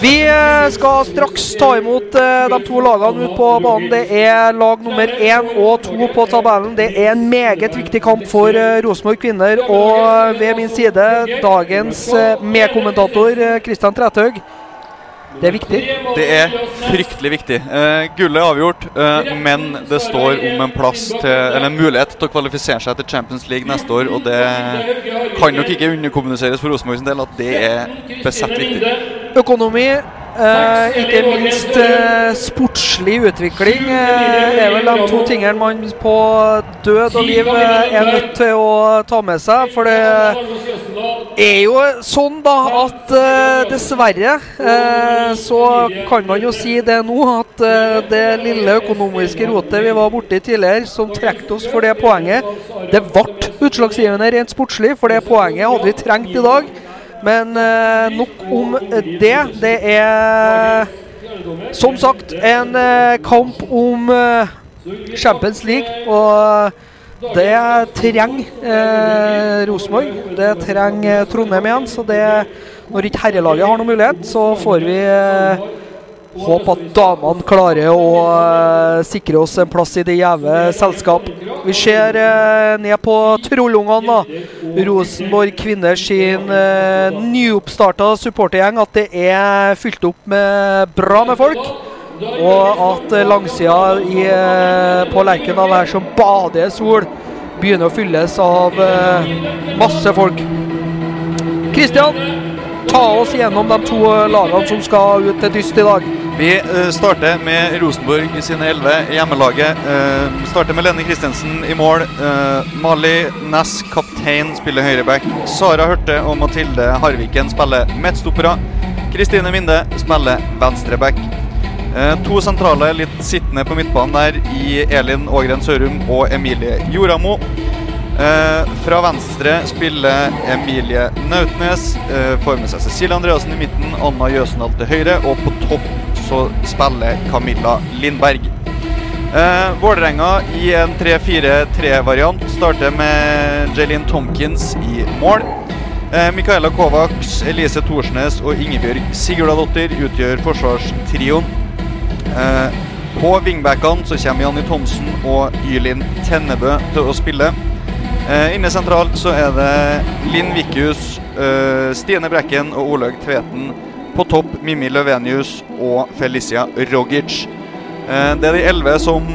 vi. Eh, skal straks ta imot eh, de to lagene ut på banen. Det er lag nummer én og to på tabellen. Det er en meget viktig kamp for eh, Rosenborg kvinner. Og ved min side dagens medkommentator Kristian Træthaug. Det er viktig. Det er fryktelig viktig. Uh, gullet er avgjort, uh, men det står om en plass til, eller en mulighet til å kvalifisere seg til Champions League neste år. Og det kan nok ikke underkommuniseres for Rosenborg sin del at det er besett viktig. Økonomi, eh, ikke minst eh, sportslig utvikling, eh, er vel de to tingene man på død og liv eh, er nødt til å ta med seg. For det er jo sånn da at eh, dessverre eh, så kan man jo si det nå at det lille økonomiske rotet vi var borti tidligere, som trekte oss for det poenget, det ble utslagsgivende rent sportslig, for det poenget hadde vi trengt i dag. Men eh, nok om det. Det er som sagt en eh, kamp om eh, Champions League. Og det trenger eh, Rosenborg. Det trenger Trondheim igjen. Så det, når ikke herrelaget har noen mulighet, så får vi eh, håpe at damene klarer å eh, sikre oss en plass i det gjeve selskap. Vi ser eh, ned på trollungene, da. Rosenborg kvinner sin eh, nyoppstarta supportergjeng. At det er fylt opp med bra med folk. Og at eh, langsida i, på Lerkendal her som bader sol, begynner å fylles av eh, masse folk. Kristian, ta oss gjennom de to eh, lagene som skal ut til dyst i dag. Vi eh, starter med Rosenborg i sine elleve hjemmelaget. Vi starter med Lene Christensen i mål. Eh, Mali Næss, kaptein, spiller høyreback. Sara Hørte og Mathilde Harviken spiller midtstoppere. Kristine Minde spiller venstreback. Eh, to sentrale litt sittende på midtbanen der i Elin Ågren Sørum og Emilie Joramo. Eh, fra venstre spiller Emilie Nautnes. Eh, får med seg Cecilie Andreassen i midten, Anna Jøsendal til høyre, og på topp så spiller Camilla Lindberg. Eh, Vålerenga i en 3-4-3-variant starter med Jaylin Tomkins i mål. Eh, Mikaela Kovacs, Elise Thorsnes og Ingebjørg Sigurdadottir utgjør forsvarstrioen. Eh, på wingbackene så kommer Janni Thomsen og Ylin Tennebø til å spille. Eh, inne sentralt så er det Linn Vikius, eh, Stine Brekken og Olaug Tveten. På topp Mimmi Løvenius og Felicia Rogic. Eh, det er de elleve som,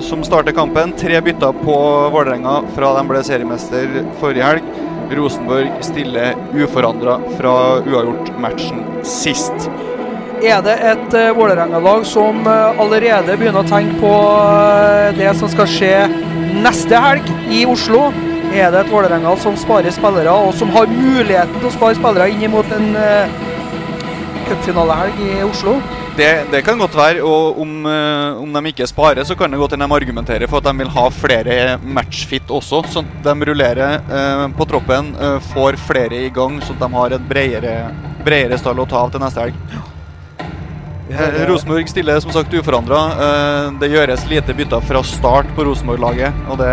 som starter kampen. Tre bytter på Vålerenga fra de ble seriemester forrige helg. Rosenborg stiller uforandra fra uavgjort-matchen sist. Er det et Vålerenga-lag som allerede begynner å tenke på det som skal skje neste helg i Oslo? Er det et Vålerenga som sparer spillere, og som har muligheten til å spare spillere inn mot en uh, cupfinalehelg i Oslo? Det, det kan godt være, og om, uh, om de ikke sparer, så kan det godt hende de argumenterer for at de vil ha flere matchfit også. Sånn at de rullerer uh, på troppen, uh, får flere i gang, sånn at de har et bredere, bredere stall å ta av til neste helg. Eh, Rosenborg stiller som sagt uforandra. Det gjøres lite bytter fra start på Rosenborg-laget, og det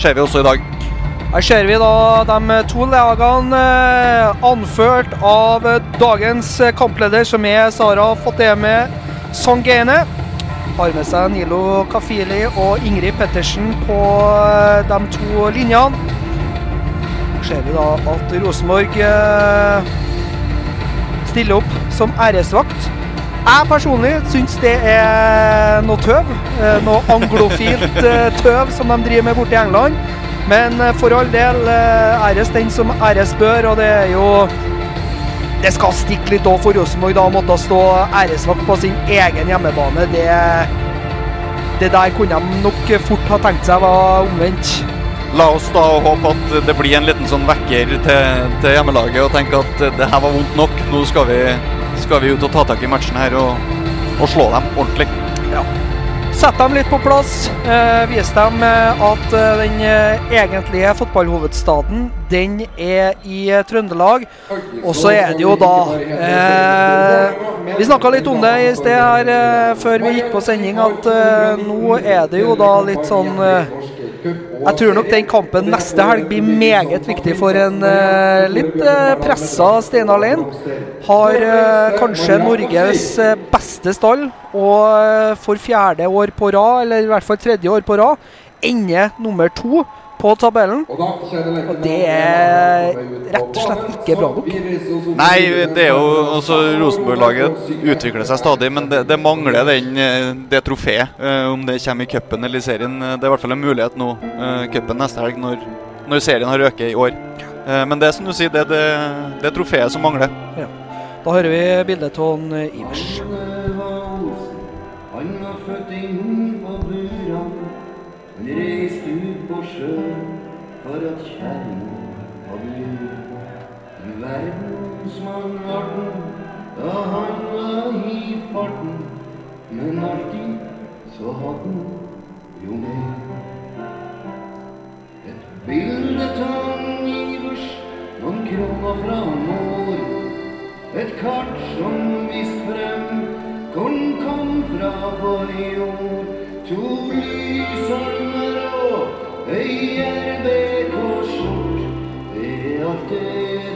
ser vi også i dag. Her ser vi da de to lagene eh, anført av dagens kampleder, som er Sara Fateme Sangene. Har med seg Nilo Kafili og Ingrid Pettersen på eh, de to linjene. Her ser vi da at Rosenborg eh, stiller opp som æresvakt. Jeg personlig syns det er noe tøv. eh, Noe anglofilt eh, tøv som de driver med borte i England. Men eh, for all del, æres den som æres bør, og det er jo Det skal stikke litt òg for Rosenborg da å måtte stå æresvakt på sin egen hjemmebane. Det, det der kunne de nok fort ha tenkt seg var omvendt. La oss da håpe at det blir en liten sånn vekker til, til hjemmelaget og tenke at det her var vondt nok. Nå skal vi, skal vi ut og ta tak i matchen her og, og slå dem ordentlig. Sett dem litt på plass. Eh, vis dem eh, at eh, den eh, egentlige fotballhovedstaden, den er i Trøndelag. Og så er det jo da eh, Vi snakka litt om det i sted her eh, før vi gikk på sending, at eh, nå er det jo da litt sånn eh, Jeg tror nok den kampen neste helg blir meget viktig for en uh, litt uh, pressa Steinar Lein. Har uh, kanskje Norges eh, beste stall, og eh, for fjerde år på rad, eller i hvert fall tredje år på rad, ender nummer to på tabellen. Og det er rett og slett ikke bra nok. Nei, det er jo også Rosenborg-laget utvikler seg stadig, men det, det mangler den, eh, det trofeet. eh, Om det kommer i cupen eller i serien. eh, Det er i hvert fall en mulighet nå, cupen neste helg, når, når serien har øket i år. Men det er som du sier, det er det, det trofeet som mangler. Da hører vi bildet av Ivers. Da han var i farten, men alltid så hadde han jo mer. Et bilde en Ivers, noen kroner fra mor. Et kart som viste frem hvor den kom fra vår jord. To lysalmer og ei RBK-skjort. Det er alt det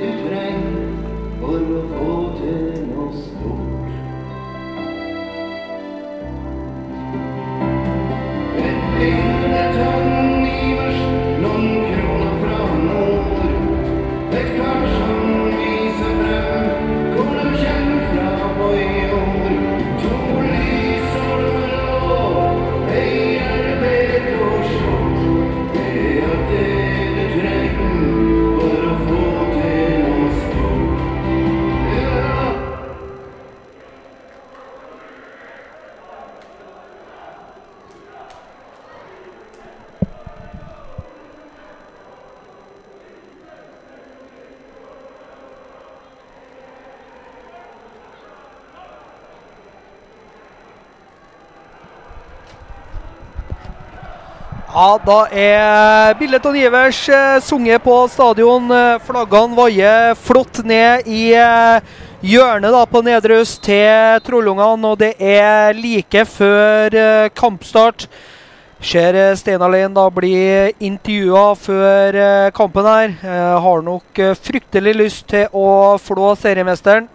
Ja, da er bildet av Ivers eh, sunget på stadion. Eh, Flaggene vaier flott ned i eh, hjørnet da på nedre øst til Trollungene, og det er like før kampstart. Ser Steinar da bli intervjua før kampen her. Har nok fryktelig lyst til å flå seriemesteren.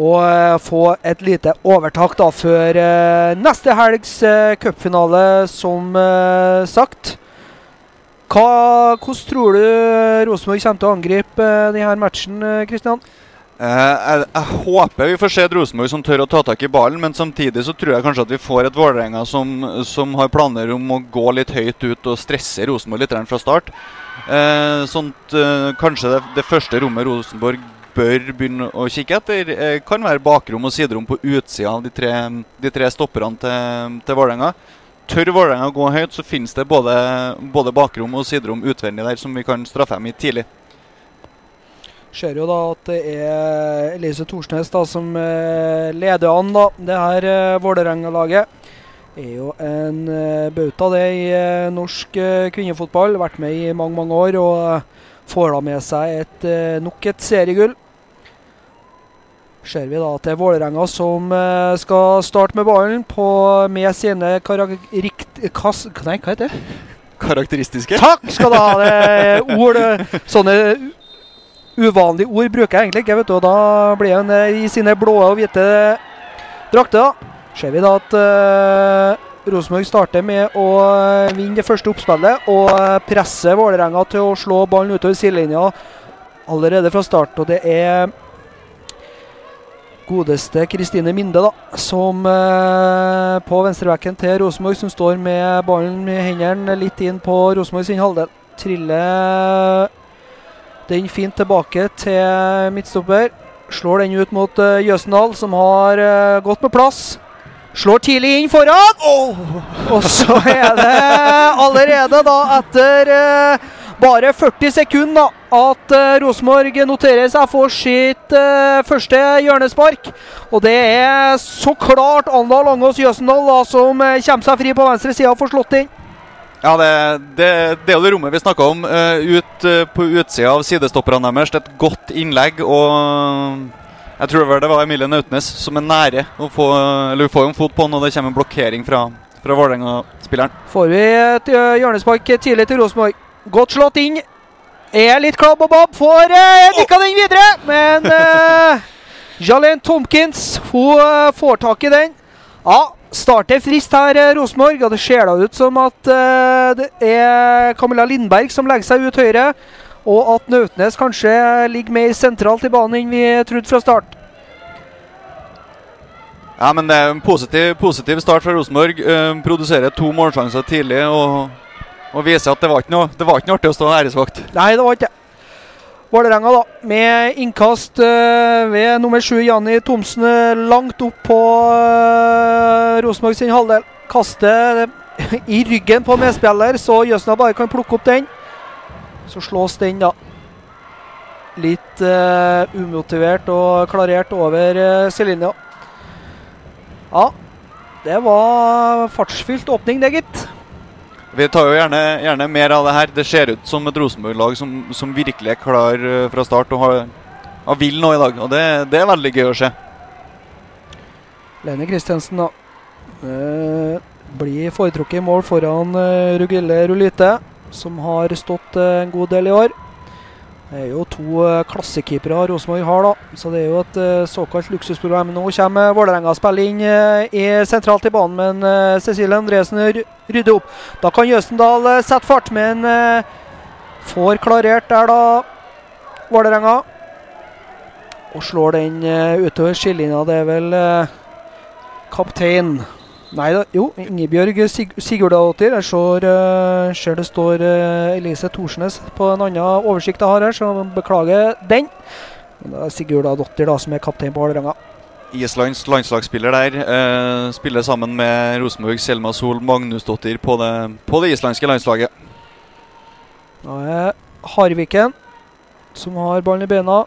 Og eh, få et lite overtak da før eh, neste helgs eh, cupfinale, som sagt. Hva, hvordan tror du Rosenborg kommer til å angripe denne matchen, Kristian? Jeg, jeg håper vi får se Rosenborg som tør å ta tak i ballen, men samtidig så tror jeg kanskje at vi får et Vålerenga som, som har planer om å gå litt høyt ut og stresse Rosenborg litt fra start. Eh, sånt, eh, kanskje det, det første rommet Rosenborg bør begynne å kikke etter, eh, kan være bakrom og siderom på utsida av de tre, de tre stopperne til, til Vålerenga. Tør Vålerenga å gå høyt, så finnes det både, både bakrom og siderom utvendig der som vi kan straffe dem i tidlig. Ser jo da at det er Elise Thorsnes da som eh, leder an da, det her eh, Vålerenga-laget. Er jo en bauta det i norsk kvinnefotball. Vært med i mange, mange år og får da med seg et, eh, nok et seriegull. Ser vi da til er Vålerenga som eh, skal starte med ballen på, med sine karakterikt... Kas, nei, hva heter det? karakteristiske. Takk skal du ha! Det ord, sånne uvanlige ord bruker jeg egentlig ikke, vet du. Og da blir han eh, i sine blå og hvite drakter. Ser vi da at Rosenborg starter med å eh, vinne det første oppspillet og presse Vålerenga til å slå ballen utover sidelinja allerede fra start. Og det er godeste Kristine Minde, da, som eh, på venstrebacken til Rosenborg, som står med ballen i hendene litt inn på Rosenborg sin halvdel. Triller den fint tilbake til midtstopper. Slår den ut mot eh, Jøsendal, som har eh, gått med plass. Slår tidlig inn foran. Og så er det allerede da etter eh, bare 40 sekunder at uh, Rosenborg noterer seg for sitt eh, første hjørnespark. Og det er så klart Anda Langås Jøsendal da, som eh, kommer seg fri på venstre side og får slått inn. Ja, det, det, det er jo det rommet vi snakka om. eh, ut eh, på utsida av sidestopperne deres. Et godt innlegg. Og jeg tror vel det var Emilie Nautnes som er nære å få Eller hun får jo en fot på når det kommer en blokkering fra, fra Vålerenga-spilleren. Får vi et hjørnespark tidlig til Rosenborg. Godt slått inn. Er litt klabb og babb. Får uh, nikka den videre, men uh, Jalen Tomkins hun eh, får tak i den. Ja, starter frist her, eh, Rosenborg. Og det ser da ut som at eh, det er Camilla Lindberg som legger seg ut høyre. Og at Nautnes kanskje ligger mer sentralt i banen enn vi trodde fra start. Ja, men det er en positiv, positiv start fra Rosenborg. Uh, produserer to målsjanser tidlig og, og viser at det var ikke noe, det var ikke noe artig å stå æresvakt. Nei, det var ikke det. Vålerenga, da, med innkast uh, ved nummer sju, Janni Thomsen, eh, langt opp på uh, Rosenborg sin halvdel. Kaster i ryggen på medspiller, så Jøsna bare kan plukke opp den. Så slås den, da. Litt uh, umotivert og klarert over uh, sidelinja. Ja, det var fartsfylt åpning, det, gitt. Vi tar jo gjerne, gjerne mer av det her. Det ser ut som et Rosenborg-lag som, som virkelig er klar eh, fra start og har, har vil nå i dag. Og det, det er veldig gøy å se. Lene Kristiansen, da. Eh, blir foretrukket i mål foran eh, Rugille Rulite, som har stått en god del i år. Det er jo to eh, klassekeepere Rosenborg har, da. Så det er jo et eh, såkalt luksusprogram. Nå kommer Vålerenga spille inn eh, i sentralt i banen, men Cecilie Andresen rydder opp. Da kan Jøstendal eh, sette fart, men får klarert der, da, Vålerenga. Og slår den utover skillelinja. Det er vel kaptein Nei da, jo, Ingebjørg Sig Sigurdadottir. Jeg ser, uh, ser det står uh, Elise Thorsnes på en annen oversikt jeg har her, så beklager den. Men det er Sigurdadottir da, som er kaptein på Vålerenga. Islands landslagsspiller der. Uh, spiller sammen med Rosenborg Selma Sol Magnusdottir på det, på det islandske landslaget. Da er Harviken som har ballen i beina.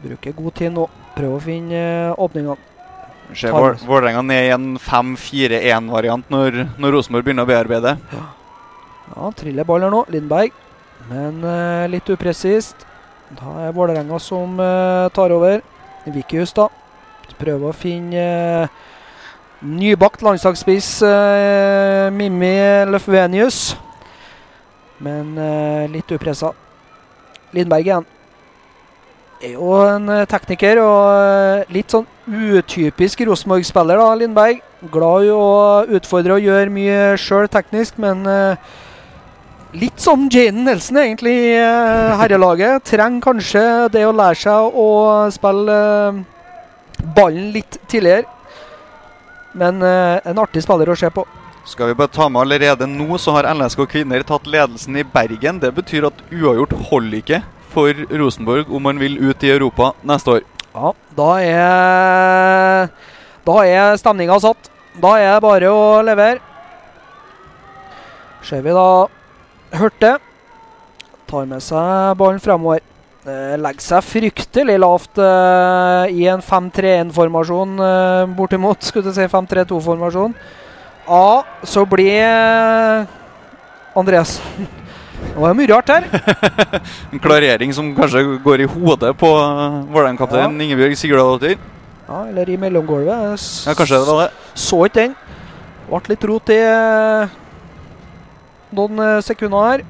Bruker god tid nå. Prøver å finne åpningene. Ser Vålerenga ned i en 5-4-1-variant når, når Rosenborg begynner å bearbeide. Ja, triller ball her nå. Lindberg. Men eh, litt upresist. Da er Vålerenga som eh, tar over. Vikius, da. Prøver å finne eh, nybakt landslagsspiss eh, Mimmi Løfvenius. Men eh, litt upressa. Lindberg igjen. Er jo en eh, tekniker og eh, litt sånn utypisk Rosenborg-spiller, da, Lindberg. Glad i å utfordre og gjøre mye sjøl teknisk, men eh, Litt som Jaden Nelson egentlig i herrelaget. Trenger kanskje det å lære seg å spille ballen litt tidligere. Men en artig spiller å se på. Skal vi bare ta med allerede nå, så har LSK kvinner tatt ledelsen i Bergen. Det betyr at uavgjort holder ikke for Rosenborg om man vil ut i Europa neste år. Ja, da er Da er stemninga satt. Da er det bare å levere. Ser vi da Hørte tar med seg ballen fremover. Eh, legger seg fryktelig lavt uh, i en 5-3-1-formasjon, uh, bortimot. Skulle du si 5-3-2-formasjon. Ja, så blir eh, Andreassen Det var mye rart her. En klarering som kanskje går i hodet på uh, Vålerenga-kaptein Ingebjørg Sigurdadottir. Ja, eller i mellomgulvet. Ja, kanskje det var det. Så ikke den. Ble litt rot i eh, noen eh, sekunder her.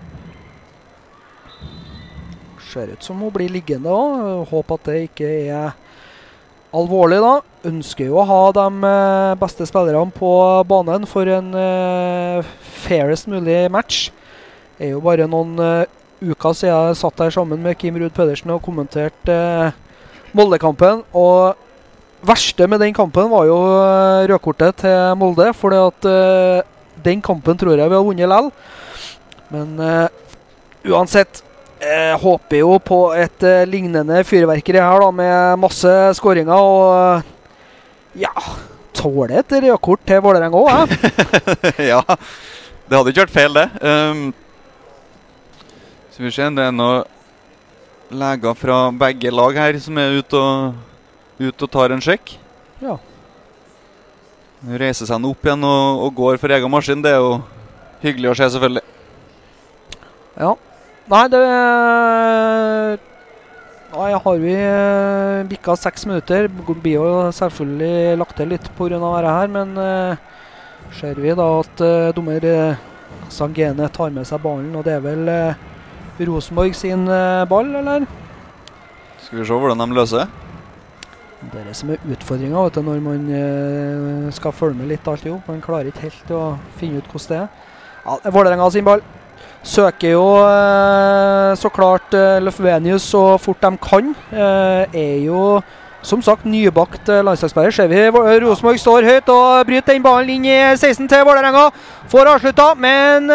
Ser ut som hun blir liggende òg. Håper at det ikke er alvorlig, da. Ønsker jo å ha de eh, beste spillerne på banen for en eh, fairest mulig match. Det er jo bare noen eh, uker siden jeg satt her sammen med Kim Ruud Pedersen og kommenterte eh, Molde-kampen. Og verste med den kampen var jo eh, rødkortet til Molde. For uh, den kampen tror jeg vi har vunnet likevel. Men uh, uansett jeg håper jo på et uh, lignende fyrverkeri her, da, med masse skåringer. Og uh, ja Tåler et rødkort til Vålerenga òg, jeg. ja, det hadde ikke vært feil, det. Um, skal vi se, det er noen leger fra begge lag her som er ute og, ut og tar en sjekk. Ja. Reiser seg opp igjen og, og går for egen maskin. Det er jo hyggelig å se, selvfølgelig. Ja. Nei, det Nei, har vi eh, bikka seks minutter. Blir jo selvfølgelig lagt til litt pga. dette her, men uh, ser vi da at uh, dommer Sangene tar med seg ballen, og det er vel eh, Rosenborg sin eh, ball, eller? Skal vi se hvordan de løser. Det er det som er utfordringa når man eh, skal følge med litt alt i hop. Man klarer ikke helt å finne ut hvordan det er. Ja, er Vålerenga sin ball. Søker jo eh, så klart Lofvenius Løfvenius så fort de kan. Er jo som sagt nybakt landslagsspiller. Ser vi Rosenborg står høyt og bryter den ballen inn i 16 til Vålerenga. Får avslutta, men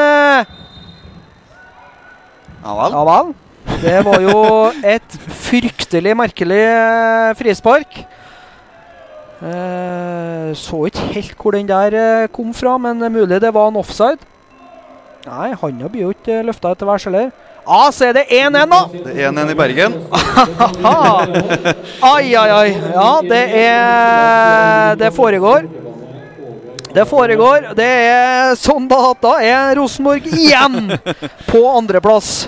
Ja vel. Det var jo et fryktelig merkelig eh, frispark. Eh, så ikke helt hvor den der eh, kom fra, men mulig det var en offside. Nei, handa blir jo ikke løfta etter værs heller. Ja, så er det 1-1, da! Det er 1-1 i Bergen. Ai, ai, ai. Ja, det er Det foregår. Det foregår. Det er sånn da at da er Rosenborg igjen på andreplass.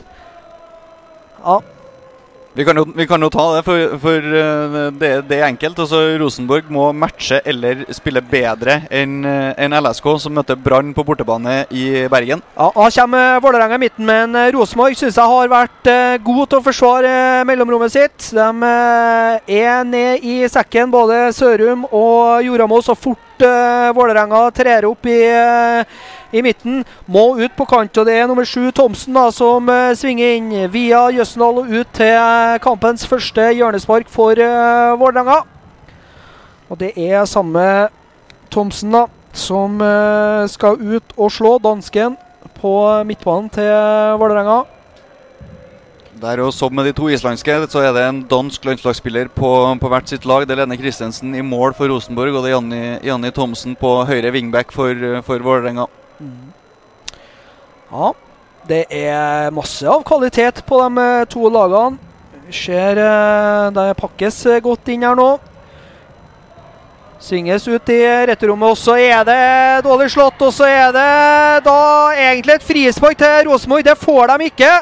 Ja. Vi kan, jo, vi kan jo ta det, for, for eh, det, det er enkelt. Altså, Rosenborg må matche eller spille bedre enn en LSK, som møter Brann på bortebane i Bergen. Ja, Da kommer Vålerenga i midten, men eh, Rosenborg syns jeg har vært eh, god til å forsvare eh, mellomrommet sitt. De eh, er ned i sekken, både Sørum og Joramo, så fort eh, Vålerenga trer opp i, eh, i midten. Må ut på kant, og det er nummer sju Thomsen da, som uh, svinger inn via Jøssendal og ut til eh, kampens første hjørnespark for uh, Vålerenga. Og det er samme Thomsen da, som uh, skal ut og slå dansken på midtbanen til Vålerenga. Der og Som med de to islandske, så er det en dansk landslagsspiller på, på hvert sitt lag. Det er Lene Christensen i mål for Rosenborg, og det er Janni, Thomsen på høyre wingback for, for Vålerenga. Ja, det er masse av kvalitet på de eh, to lagene. Ser eh, det pakkes eh, godt inn her nå. Svinges ut i returrommet, og så er det dårlig slått. Og så er det da egentlig et frispark til Rosenborg. Det får de ikke.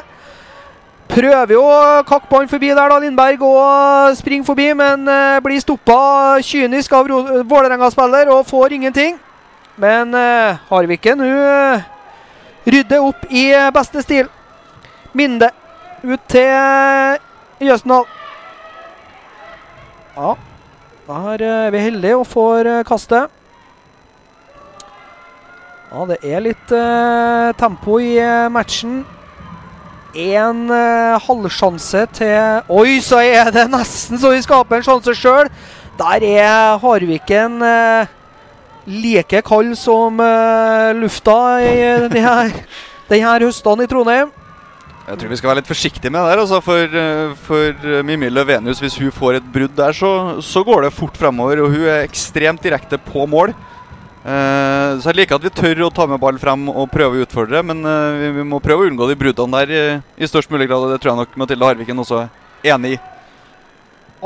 Prøver jo å kakke ballen forbi der, da, Lindberg, og springer forbi, men blir stoppa kynisk av Vålerenga-spiller og får ingenting. Men eh, Harviken hun eh, rydder opp i eh, beste stil. Minde ut til eh, Jøsendal. Ja, der eh, er vi heldige og får eh, kastet. Ja, det er litt eh, tempo i eh, matchen. En eh, halvsjanse til Oi, så er det nesten så vi skaper en sjanse sjøl. Der er Harviken eh, like kald som uh, lufta i denne, her, de her i Trondheim. Jeg tror vi skal være litt forsiktige med det der. Altså for, eh, for eh, Mimmi Løvenius, hvis hun får et brudd der, så, så går det fort fremover. Og hun er ekstremt direkte på mål. Eh, så jeg liker at vi tør å ta med ball frem og prøve å utfordre. Men eh, vi, vi må prøve å unngå de bruddene der i, i størst mulig grad. Og det tror jeg nok Mathilde Harviken også er enig i.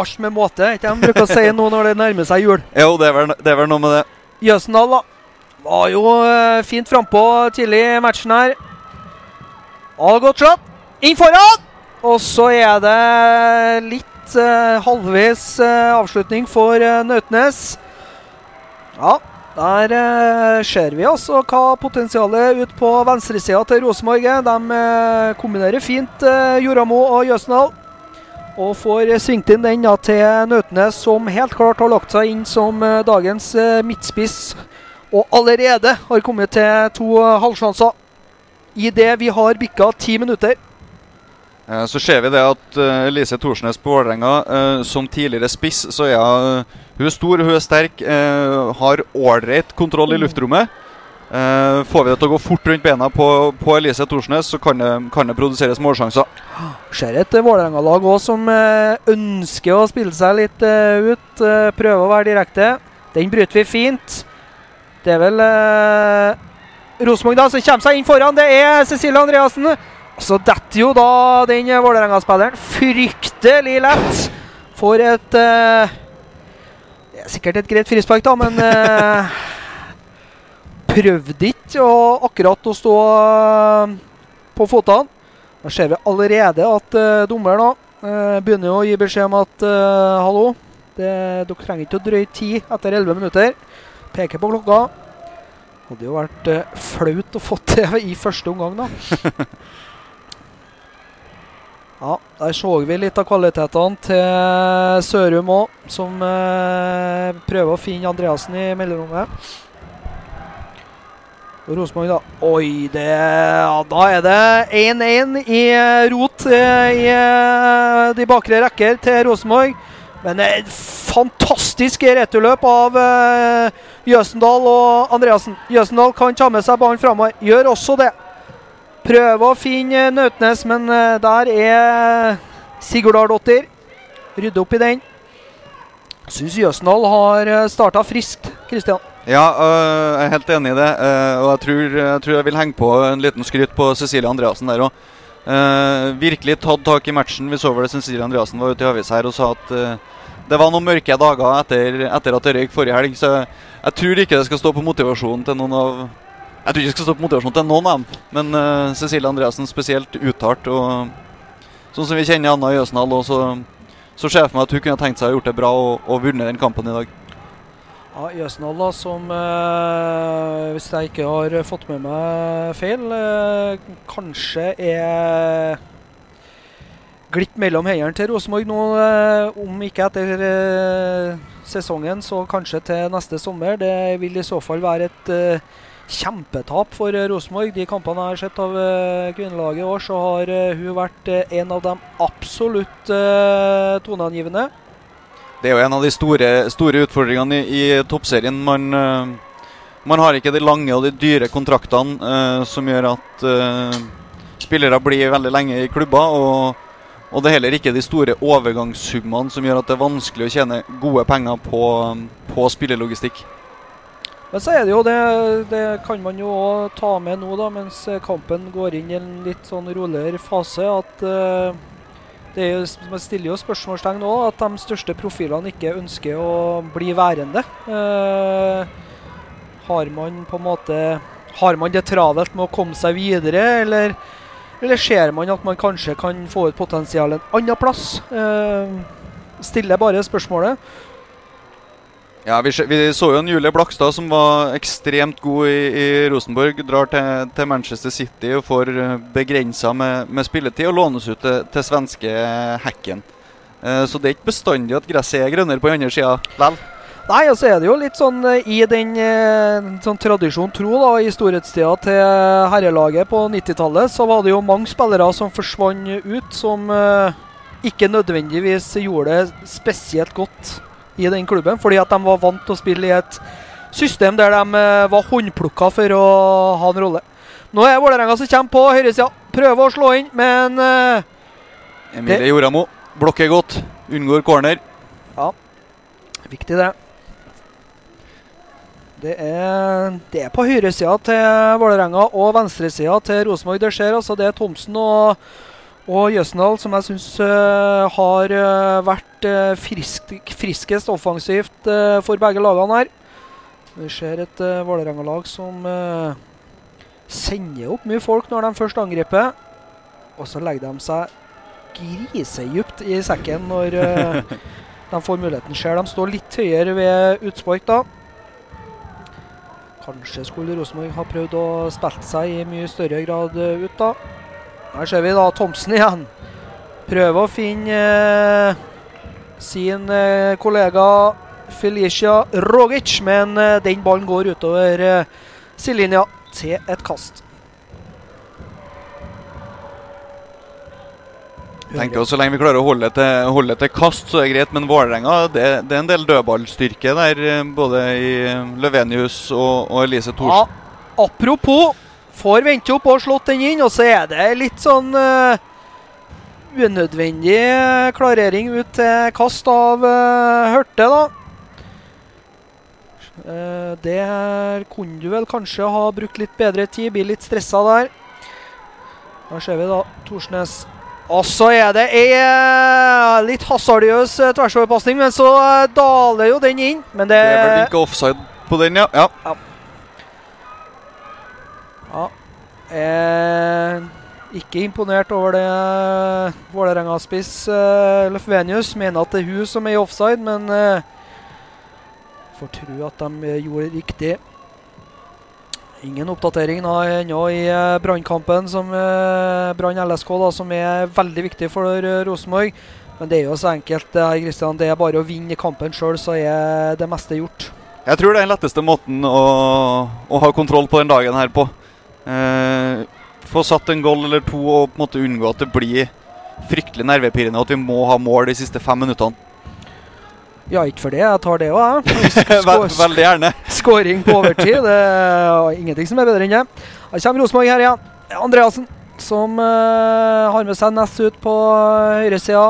Alt med måte, ikke de bruker å si nå når det nærmer seg jul. Jo, det er vel, det er vel noe med det. Jøsendal da. var jo eh, fint frampå tidlig i matchen her. All godt slått. Inn foran! Og så er det litt eh, halvveis eh, avslutning for eh, Nautnes. Ja, Der eh, ser vi altså hva potensialet ut på venstresida til Rosenborg er. De eh, kombinerer fint eh, Joramo og Jøsendal. Og får svingt inn den da, til Nautnes, som helt klart har lagt seg inn som eh, dagens eh, midtspiss. Og allerede har kommet til to eh, halvsjanser idet vi har bikka ti minutter. Så ser vi det at uh, Lise Thorsnes på Vålerenga, uh, som tidligere spiss, så er hun, hun er stor, hun er sterk, Uh, har ålreit kontroll i luftrommet. Eh, får vi det til å gå fort rundt bena på, på Elise Thorsnes, så kan det, kan det produseres målsjanser. Ser et Vålerenga-lag òg som eh, ønsker å spille seg litt eh, ut. Prøver prøve å være direkte. Den bryter vi fint. Det er vel Rosenborg da som kommer seg inn foran. Det er Cecilie Andreassen. Så detter jo da den Vålerenga-spilleren fryktelig lett. For et Det er sikkert et greit frispark, da, men prøvde ikke å akkurat å stå eh, på føttene. Da ser vi allerede at uh, dommeren eh, begynner å gi beskjed om at uh, hallo, det, dere trenger ikke å drøye tid etter 11 minutter. Peker på klokka. Hadde jo vært uh, flaut å få det i første omgang, da. ja, der så vi litt av kvalitetene til Sørum òg, som prøver å finne Andreassen i mellomrommet. Rosenborg, da. Oi, det, da er det 1-1 i eh, rot eh, i eh, de bakre rekker til Rosenborg. Men et fantastisk returløp av Jøsendal og Andreassen. Jøsendal kan ta med seg ballen framover. Gjør også det. Prøver å finne Nautnes, men der er Sigurdardottir. Rydde opp i den. Syns Jøsendal har starta friskt, Kristian. Ja, øh, jeg er helt enig i det. øh, og jeg tror, jeg tror jeg vil henge på en liten skryt på Cecilie Andreassen der òg. virkelig tatt tak i matchen. Vi så vel Cecilie Andreassen var ute i avis her og sa at øh, det var noen mørke dager etter, etter at det røyk forrige helg. Så jeg, tror ikke det skal stå på motivasjonen til noen av Jeg tror ikke det skal stå på motivasjonen til noen av dem, men øh, Cecilie Andreassen spesielt uttalt. Og sånn som vi kjenner Anna Jøsendal, og så, så ser jeg for meg at hun kunne tenkt seg å gjort det bra og, og vunnet den kampen i dag. Ja, Jøsendal, da, som eh, hvis jeg ikke har fått med meg feil, eh, kanskje er glipp mellom hendene til Rosenborg nå. Eh, om ikke etter eh, sesongen, så kanskje til neste sommer. Det vil i så fall være et eh, kjempetap for Rosenborg. De kampene jeg har sett av eh, kvinnelaget i år, så har hun vært en av de absolutt toneangivende. Det er jo en av de store, store utfordringene i, i toppserien. Man, eh, man har ikke de lange og de dyre kontraktene eh, som gjør at eh, spillere blir veldig lenge i klubber. Og, og det er heller ikke de store overgangssummene som gjør at det er vanskelig å tjene gode penger på, på spillelogistikk. Men så er det jo det, det kan man jo ta med nå, da, mens kampen går inn i en litt sånn roligere fase, at eh, det er jo, stiller jo spørsmålstegn nå at de største profilene ikke ønsker å bli værende. Eh, har man på en måte Har man det travelt med å komme seg videre, eller, eller ser man at man kanskje kan få ut potensial en annen plass? Eh, stiller bare spørsmålet. Ja, vi, vi så jo en Julie Blakstad som var ekstremt god i, i Rosenborg. Drar til, til Manchester City og får begrensa med, med spilletid og lånes ut til, til svenske Hekken. Eh, så det er ikke bestandig at gresset er grønnere på den andre sida likevel. Nei, og så er det jo litt sånn eh, i den eh, sånn tradisjon tro, da, i storhetstida til herrelaget på 90-tallet, så var det jo mange spillere som forsvant ut, som eh, ikke nødvendigvis gjorde det spesielt godt i den klubben, fordi at de var vant til å spille i et system der de eh, var håndplukka for å ha en rolle. Nå er Vålerenga som kommer på høyresida. Prøver å slå inn, men uh, Emilie Joramo blokker godt, unngår corner. Viktig, det. Det er, det er på høyresida til Vålerenga og venstresida til Rosenborg det skjer. altså Det er Thomsen og, og Jøsendal som jeg syns har uh, vært uh, frisk, friskest offensivt eh, for begge lagene her. Vi ser et uh, Vålerenga-lag som eh, sender opp mye folk når de først angriper. Og så legger de seg grisedypt i sekken når eh, de får muligheten. Ser de står litt høyere ved utspark da. Kanskje skulle Rosenborg ha prøvd å spille seg i mye større grad eh, ut, da. Her ser vi da Thomsen igjen. Prøver å finne eh, sin eh, kollega Felicia Rogic, men eh, den ballen går utover eh, sidelinja til et kast. Tenker jo Så lenge vi klarer å holde til, holde til kast, så er det greit. Men Vålerenga, det, det er en del dødballstyrke der. Både i Løvenius og, og Elise Thorsen. Ja, apropos får vente opp og slått den inn, og så er det litt sånn uh, unødvendig eh, klarering ut til kast av uh, Hørte, da. Uh, det kunne du vel kanskje ha brukt litt bedre tid, blir litt stressa der. Da ser vi da Torsnes. Og så er det ei eh, litt hasardiøs eh, tversoverpasning, men så eh, daler jo den inn. Men det, Det er vel ikke offside på den, ja. ja. Ja. Eh, ikke imponert over det Vålerenga-spiss eh, Løfvenius mener at det er hun som er i offside, men eh, får tro at de eh, gjorde riktig. Ingen oppdatering da ennå i eh, brannkampen, som eh, Brann LSK, da, som er veldig viktig for eh, Rosenborg. Men det er jo så enkelt. Er, Christian, det er bare å vinne kampen sjøl, så er det meste gjort. Jeg tror det er den letteste måten å, å ha kontroll på den dagen her på. Eh, få satt en goal eller to og på en måte unngå at det blir fryktelig nervepirrende og at vi må ha mål de siste fem minuttene. Ja, ikke for det. Jeg tar det òg, jeg. Veldig gjerne. Skåring på overtid. Det er ingenting som er bedre enn det. Her kommer Rosenborg her igjen. Andreassen som uh, har med seg Ness ut på høyresida.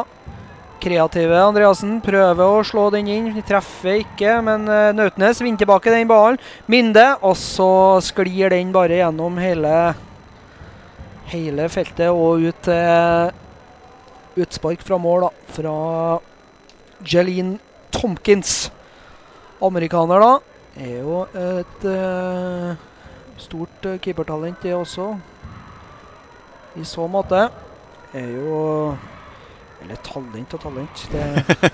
Kreative Andreassen prøver å slå den inn. Treffer ikke, men uh, Nautnes vinner tilbake den ballen. Minde, og så sklir den bare gjennom hele hele feltet og ut til utspark fra mål, da. Fra Jeline Tomkins. Amerikaner, da. Er jo et uh, stort eh, keepertalent, det også. I så måte. Er jo Eller talent og talent. Det,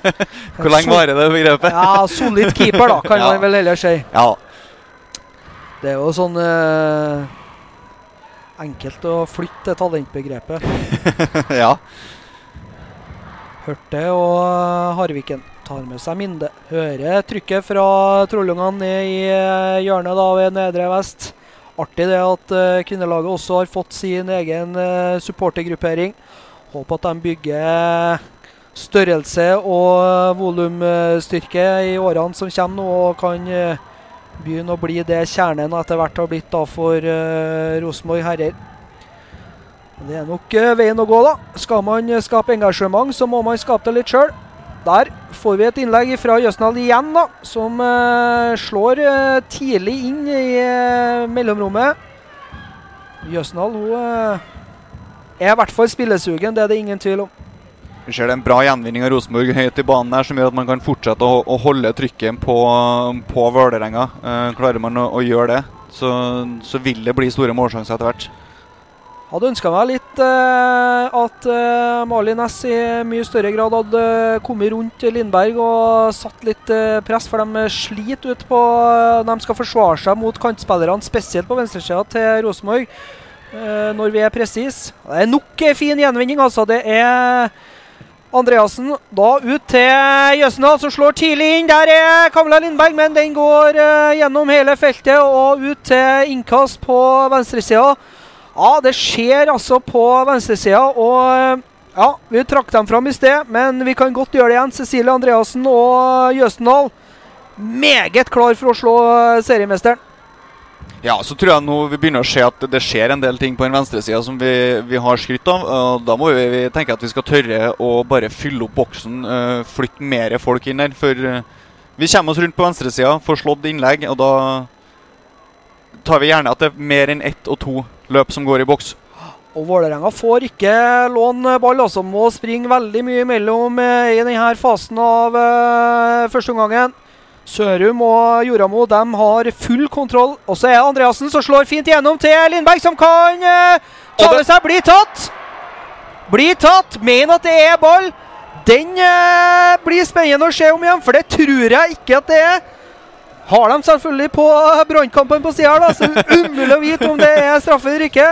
Hvor lenge varer det begrepet? ja, solid keeper, da, kan Ja. man vel heller si. Ja. Det er jo sånn eh, enkelt å flytte talentbegrepet. ja. Hørte og eh, Harviken tar med seg Minde. Hører trykket fra Trollungene ned i eh, hjørnet da ved Nedre Vest. Artig det at eh, kvinnelaget også har fått sin egen supportergruppering. Håper at de bygger størrelse og volumstyrke i årene som kommer nå, og kan eh, begynne å bli det kjernen etter hvert har blitt da for eh, Rosenborg herrer. Det er nok eh, veien å gå, da. Skal man skape engasjement, så må man skape det litt sjøl. Der får vi et innlegg fra Jøsnald igjen, da, som slår tidlig inn i mellomrommet. Jøsnald hun er i hvert fall spillesugen, det er det ingen tvil om. Vi ser det er en bra gjenvinning av Rosenborg høyt i banen her, som gjør at man kan fortsette å, å holde trykket på, på Vålerenga. Eh, klarer man å, å gjøre det, så, så vil det bli store målsjanser etter hvert. Hadde ønska meg litt eh, at eh, Mali Næss i mye større grad hadde kommet rundt Lindberg og satt litt eh, press, for de sliter ut på De skal forsvare seg mot kantspillerne, spesielt på venstresida til Rosenborg, eh, når vi er presise. Det er nok fin gjenvinning, altså. Det er Andreassen da ut til Jøsendal, som slår tidlig inn. Der er Kamilla Lindberg, men den går eh, gjennom hele feltet og ut til innkast på venstresida. Ja, det skjer altså på venstresida, og eh, ja, vi trakk dem fram i sted, men vi kan godt gjøre det igjen. Cecilie Andreassen og Jøsendal meget klar for å slå eh, seriemesteren. Ja, så tror jeg nå vi begynner å se at det skjer en del ting på den venstresida som vi, vi har skrytt av. og Da må vi, vi tenke at vi skal tørre å bare fylle opp boksen, eh, flytte mer folk inn der. For eh, vi kommer oss rundt på venstresida, får slått innlegg, og da tar vi gjerne at det er mer enn ett og to løp som går i boks. Og Vålerenga får ikke låne ball, altså må springe veldig mye imellom eh, i denne fasen av uh, første omgangen. Sørum og Joramo de har full kontroll. Og så er det Andreassen som slår fint igjennom til Lindberg, som kan uh, ta det- seg. Blir tatt! Blir tatt! Mener at det er ball. Den uh, blir spennende å se om igjen, for det tror jeg ikke at det er. har de selvfølgelig på brannkampen på sida, da, så umulig å vite om det er straffe eller ikke.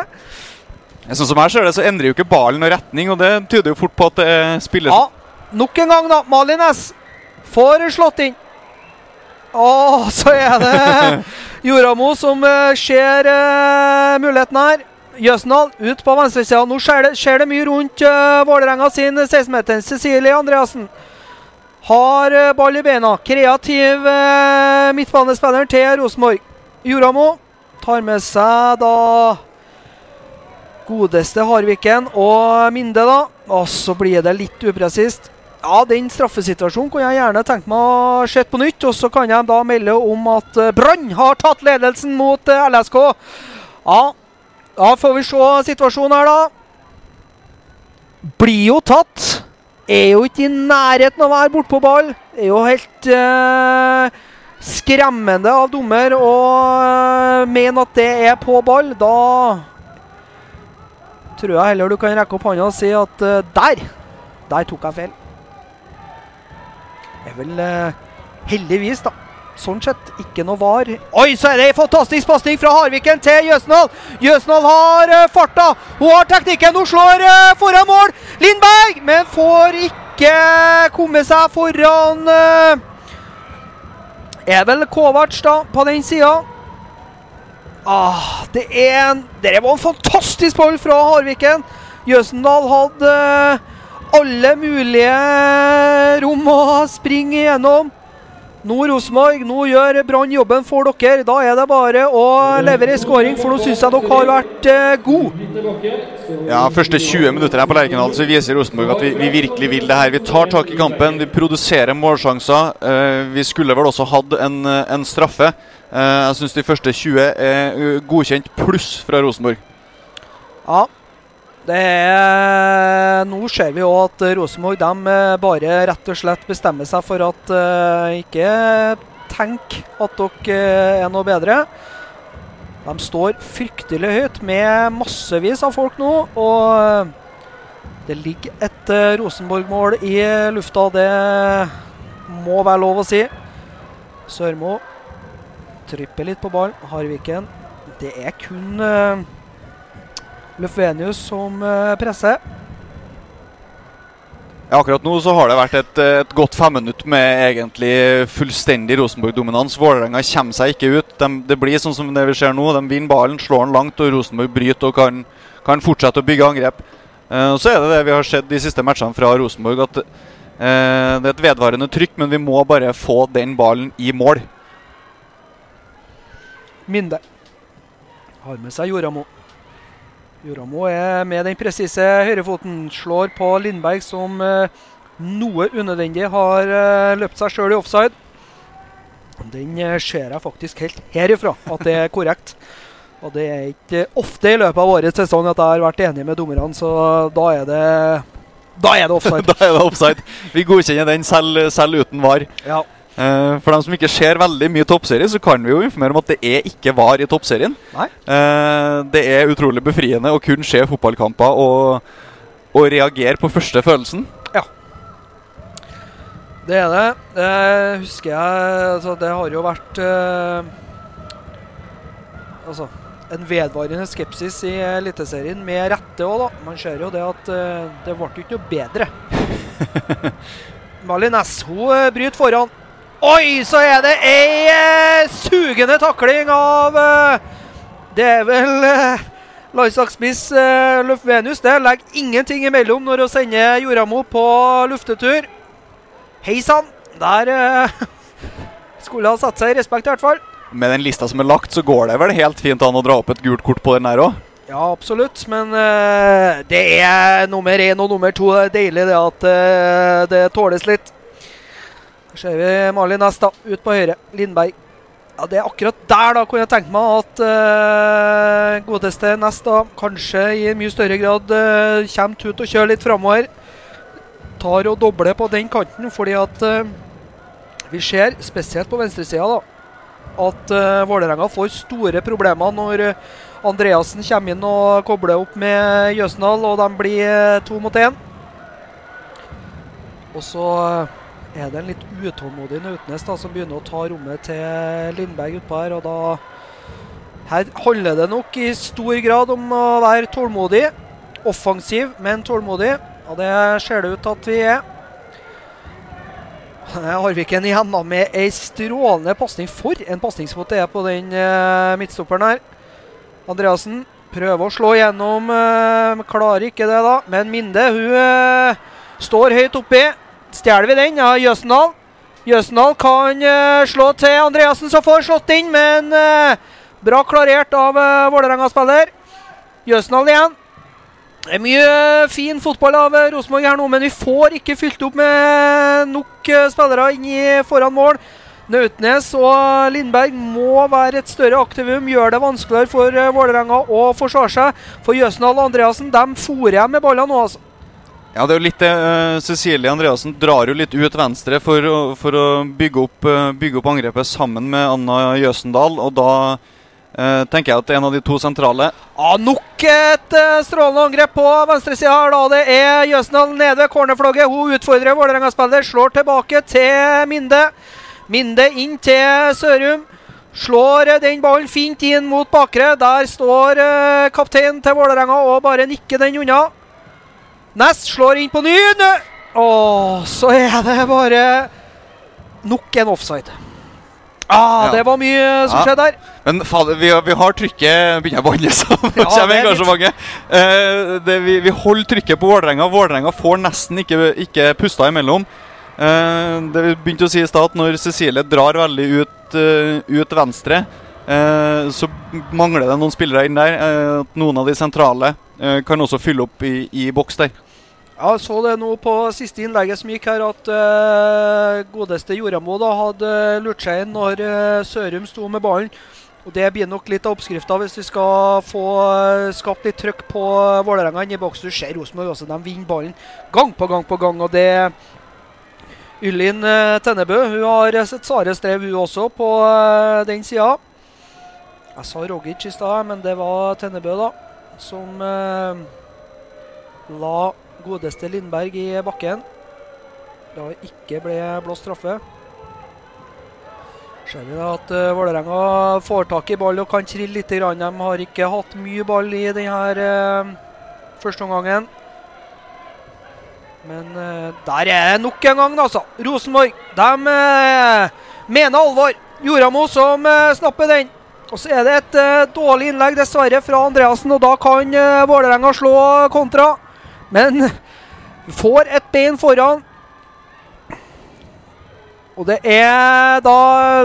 Sånn som jeg ser det, så endrer jo ikke ballen noen retning, og det tyder jo fort på at det spilles. Ja, nok en gang, da. Malines får slått inn. Å, så er det Joramo som eh, ser eh, muligheten her. Jøsendal ut på venstresida. Nå skjer det, skjer det mye rundt uh, Vålerenga sin 16-meter. Cecilie Andreassen har eh, ball i beina. Kreativ uh, midtbanespiller til Rosenborg. Joramo tar med seg da godeste Harviken og Minde, da. Og så blir det litt upresist. Ja, den straffesituasjonen kunne jeg gjerne tenkt meg å se på nytt. Og så kan jeg da melde om at eh, Brann har tatt ledelsen mot eh, LSK. Ja, da får vi se situasjonen her, da. Blir jo tatt. Er jo ikke i nærheten av å være bortpå ball. Er jo helt eh, skremmende av dommer å eh, mene at det er på ball. Da tror jeg heller du kan rekke opp hånda og si at eh, der, der tok jeg feil. Er vel eh, heldigvis, da. Sånn sett ikke noe var. Oi, så er det en fantastisk pasning fra Harviken til Jøsendal. Jøsendal har eh, farta. Hun har teknikken. Hun slår eh, foran mål. Lindberg, men får ikke komme seg foran eh, Er vel Kovac, da, på den sida. Ah, det er en Det var en fantastisk ball fra Harviken. Jøsendal hadde eh, alle mulige rom å springe igjennom. Nå Rosenborg, nå gjør Brann jobben for dere. Da er det bare å levere skåring, for nå syns jeg dere har vært eh, gode. Ja, første 20 minutter her på Lerkendal så viser Rosenborg at vi, vi virkelig vil det her. Vi tar tak i kampen, vi produserer målsjanser. Eh, vi skulle vel også hatt en, eh, en straffe. Eh, jeg syns de første 20 er godkjent pluss fra Rosenborg. Ja. Er, nå ser vi jo at Rosenborg eh, bare rett og slett bestemmer seg for at uh, ikke tenk at dere eh, er noe bedre. De står fryktelig høyt med massevis av folk nå. Og det ligger et Rosenborg-mål i lufta. Det må være lov å si. Sørmo tripper litt på ballen. Harviken. Det er kun eh, Lufvenius som eh, presser. Ja, akkurat nå så har det vært et, et godt femminutt med egentlig fullstendig Rosenborg-dominans. Vålerenga kommer seg ikke ut. De, det blir sånn som det vi ser nå. De vinner ballen, slår den langt, og Rosenborg bryter og kan, kan fortsette å bygge angrep. Uh, så er det det vi har sett de siste matchene fra Rosenborg, at uh, det er et vedvarende trykk, men vi må bare få den ballen i mål. Minde. Har med seg Joramo. Joramo er med den presise høyrefoten. Slår på Lindberg, som eh, noe unødvendig har eh, løpt seg sjøl i offside. Den eh, ser jeg faktisk helt herifra at det er korrekt. Og det er ikke ofte i løpet av årets sesong at jeg har vært enig med dommerne, så da er det Da er det offside. da er det offside. Vi godkjenner den selv, selv uten VAR. Ja. Eh, for dem som ikke ser veldig mye toppserie, så kan vi jo informere om at det er ikke VAR i toppserien. Nei. Eh, det er utrolig befriende å kun se fotballkamper og, og reagere på første følelsen. Ja, Det er det. Det husker jeg altså, Det har jo vært eh, Altså en vedvarende skepsis i Eliteserien, med rette òg, da. Man ser jo det at eh, det ble ikke noe bedre. Malin S. hun eh, bryter foran. Oi, så er det ei eh, sugende takling av eh, Det er vel eh, landslagsspiss eh, Løfvenius. Det legger ingenting imellom når hun sender Joramo på luftetur. Hei sann! Der eh, skulle ha satt seg i respekt, i hvert fall. Med den lista som er lagt, så går det vel helt fint an å dra opp et gult kort på den her òg. Ja, absolutt. Men eh, det er nummer én og nummer to. Det er deilig det at eh, det tåles litt. Ser vi Malin Næss ut på høyre. Lindberg. Ja, Det er akkurat der da kunne jeg tenkt meg at uh, godeste Næss kanskje i mye større grad uh, kommer ut og kjører litt framover. Tar og dobler på den kanten, fordi at uh, vi ser, spesielt på venstresida, da, at uh, Vålerenga får store problemer når Andreassen kommer inn og kobler opp med Jøsendal, og de blir to mot én. Og så er det en litt utålmodig Nautnes da, som begynner å ta rommet til Lindberg utpå her. og da Her handler det nok i stor grad om å være tålmodig. Offensiv, men tålmodig. Og det ser det ut at vi er. Harviken igjen da med ei strålende pasning. For en pasningsfot det er på den eh, midtstopperen her. Andreassen prøver å slå gjennom. eh, klarer ikke det, da. Men Minde hun eh, står høyt oppi. Stjeler vi den? Ja, Jøsendal. Jøsendal kan uh, slå til Andreassen, som får slått inn, men uh, bra klarert av uh, Vålerenga-spiller. Jøsendal igjen. Det er mye eh, fin fotball av eh, Rosenborg her nå, men vi får ikke fylt opp med nok eh, spillere inn i foran mål. Nautnes og Lindberg må være et større aktivum, gjør det vanskeligere for Vålerenga å forsvare seg. For Jøsendal og Andreassen de fòrer hjem med ballene nå, altså. Ja, det er jo litt det. eh, Cecilie Andreassen drar jo litt ut venstre for, for å bygge opp, eh, bygge opp angrepet sammen med Anna Jøsendal. Og da eh, tenker jeg at en av de to sentrale Ja, nok et strålende angrep på venstresida her. da. Det er Jøsendal nede ved cornerflagget. Hun utfordrer Vålerenga-spiller. Slår tilbake til Minde. Minde inn til Sørum. Slår den ballen fint inn mot bakre. Der står kapteinen til Vålerenga og bare nikker den unna. Nest slår inn på ny. Å, så er det bare nok en offside. Ah, Ja. Det var mye som Ja. skjedde der. Men vi, vi har trykket Begynner å banne sammen? Ja, kommer er engasjementet. Uh, det, vi, vi holder trykket på Vålerenga. Vålerenga får nesten ikke, ikke pusta imellom. Uh, det vi begynte å si i stad, når Cecilie drar veldig ut, uh, ut venstre, eh, så mangler det noen spillere inn der. Eh, noen av de sentrale eh, kan også fylle opp i, i boks der. Ja, så det nå på siste innlegget som gikk her, at uh, godeste Joramo da hadde lurt seg inn når uh, Sørum sto med ballen. Og Det blir nok litt av oppskrifta hvis vi skal få uh, skapt litt trøkk på Vålerenga inne i boks. Du ser Rosenborg også, de vinner ballen gang på gang på gang. og det Ylin Tennebø hun har eh, sett Sare strev, hun også, på eh, den sida. Jeg sa Rogic i stad, men det var Tennebø, da, som eh, la godeste Lindberg i bakken. Da ikke ble blåst straffe. Ser vi at uh, Vålerenga får tak i ball og kan trille litt. Grann. De har ikke hatt mye ball i denne uh, første omgangen. Men uh, der er det nok en gang, altså. Rosenborg de eh, mener alvor. Joramo som eh, snapper den. Og så er det et eh, dårlig innlegg, dessverre, fra Andreassen. Og da kan Vålerenga slå kontra. Men får et bein foran. Og det er da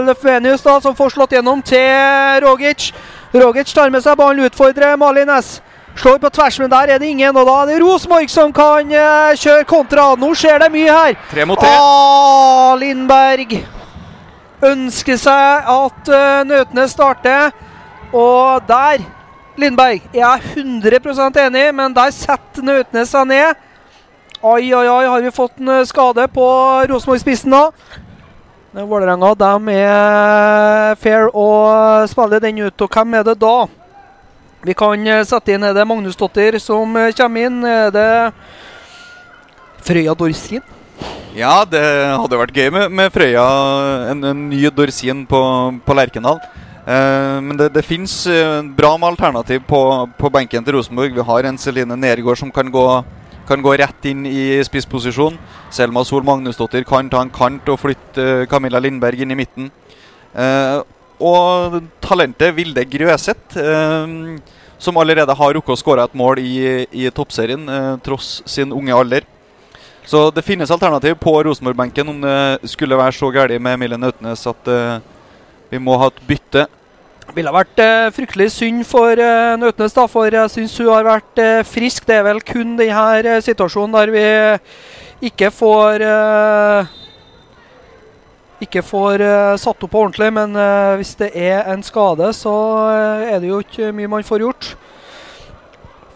Løfvenius da som får slått gjennom til Rogic. Rogic tar med seg ballen, utfordrer Malin Næss. Slår på tvers, men der er det ingen. Og da er det Rosenborg som kan eh, kjøre kontra. Nå skjer det mye her. Tre mot tre. Ah, Lindberg ønsker seg at uh, Nøtnes starter. Og der, Lindberg, jeg er jeg 100% enig, men der setter Nautnes seg ned. Oi, oi, oi, har vi fått en eh, skade på Rosenborg-spissen da? Vålerenga de er fair og spiller den ut. Og hvem er det da? Vi kan eh, sette inn Er det Magnusdottir som eh, kommer inn? Er det Frøya Dorsin? Ja, det hadde vært gøy med, med Frøya, en, en ny Dorsin på, på Lerkendal. Eh, men det, det fins eh, bra med alternativ på, på benken til Rosenborg. Vi har en Celine Nergård som kan gå, kan gå rett inn i spissposisjon. Selma Sol Magnusdottir kan ta en kant og flytte eh, Camilla Lindberg inn i midten. Og talentet Vilde Grøseth, som allerede har rukket å skåre et mål i, i toppserien, tross sin unge alder. Så det finnes alternativ på Rosenborg-benken om det skulle være så galt med Emilie Nautnes at eh, vi må ha et bytte. Ville vært eh, fryktelig synd for eh, Nøtnes, for jeg syns hun har vært eh, frisk. Det er vel kun denne eh, situasjonen der vi ikke får eh, ikke får eh, satt opp ordentlig, men hvis det er en skade, så er det jo ikke mye man får gjort.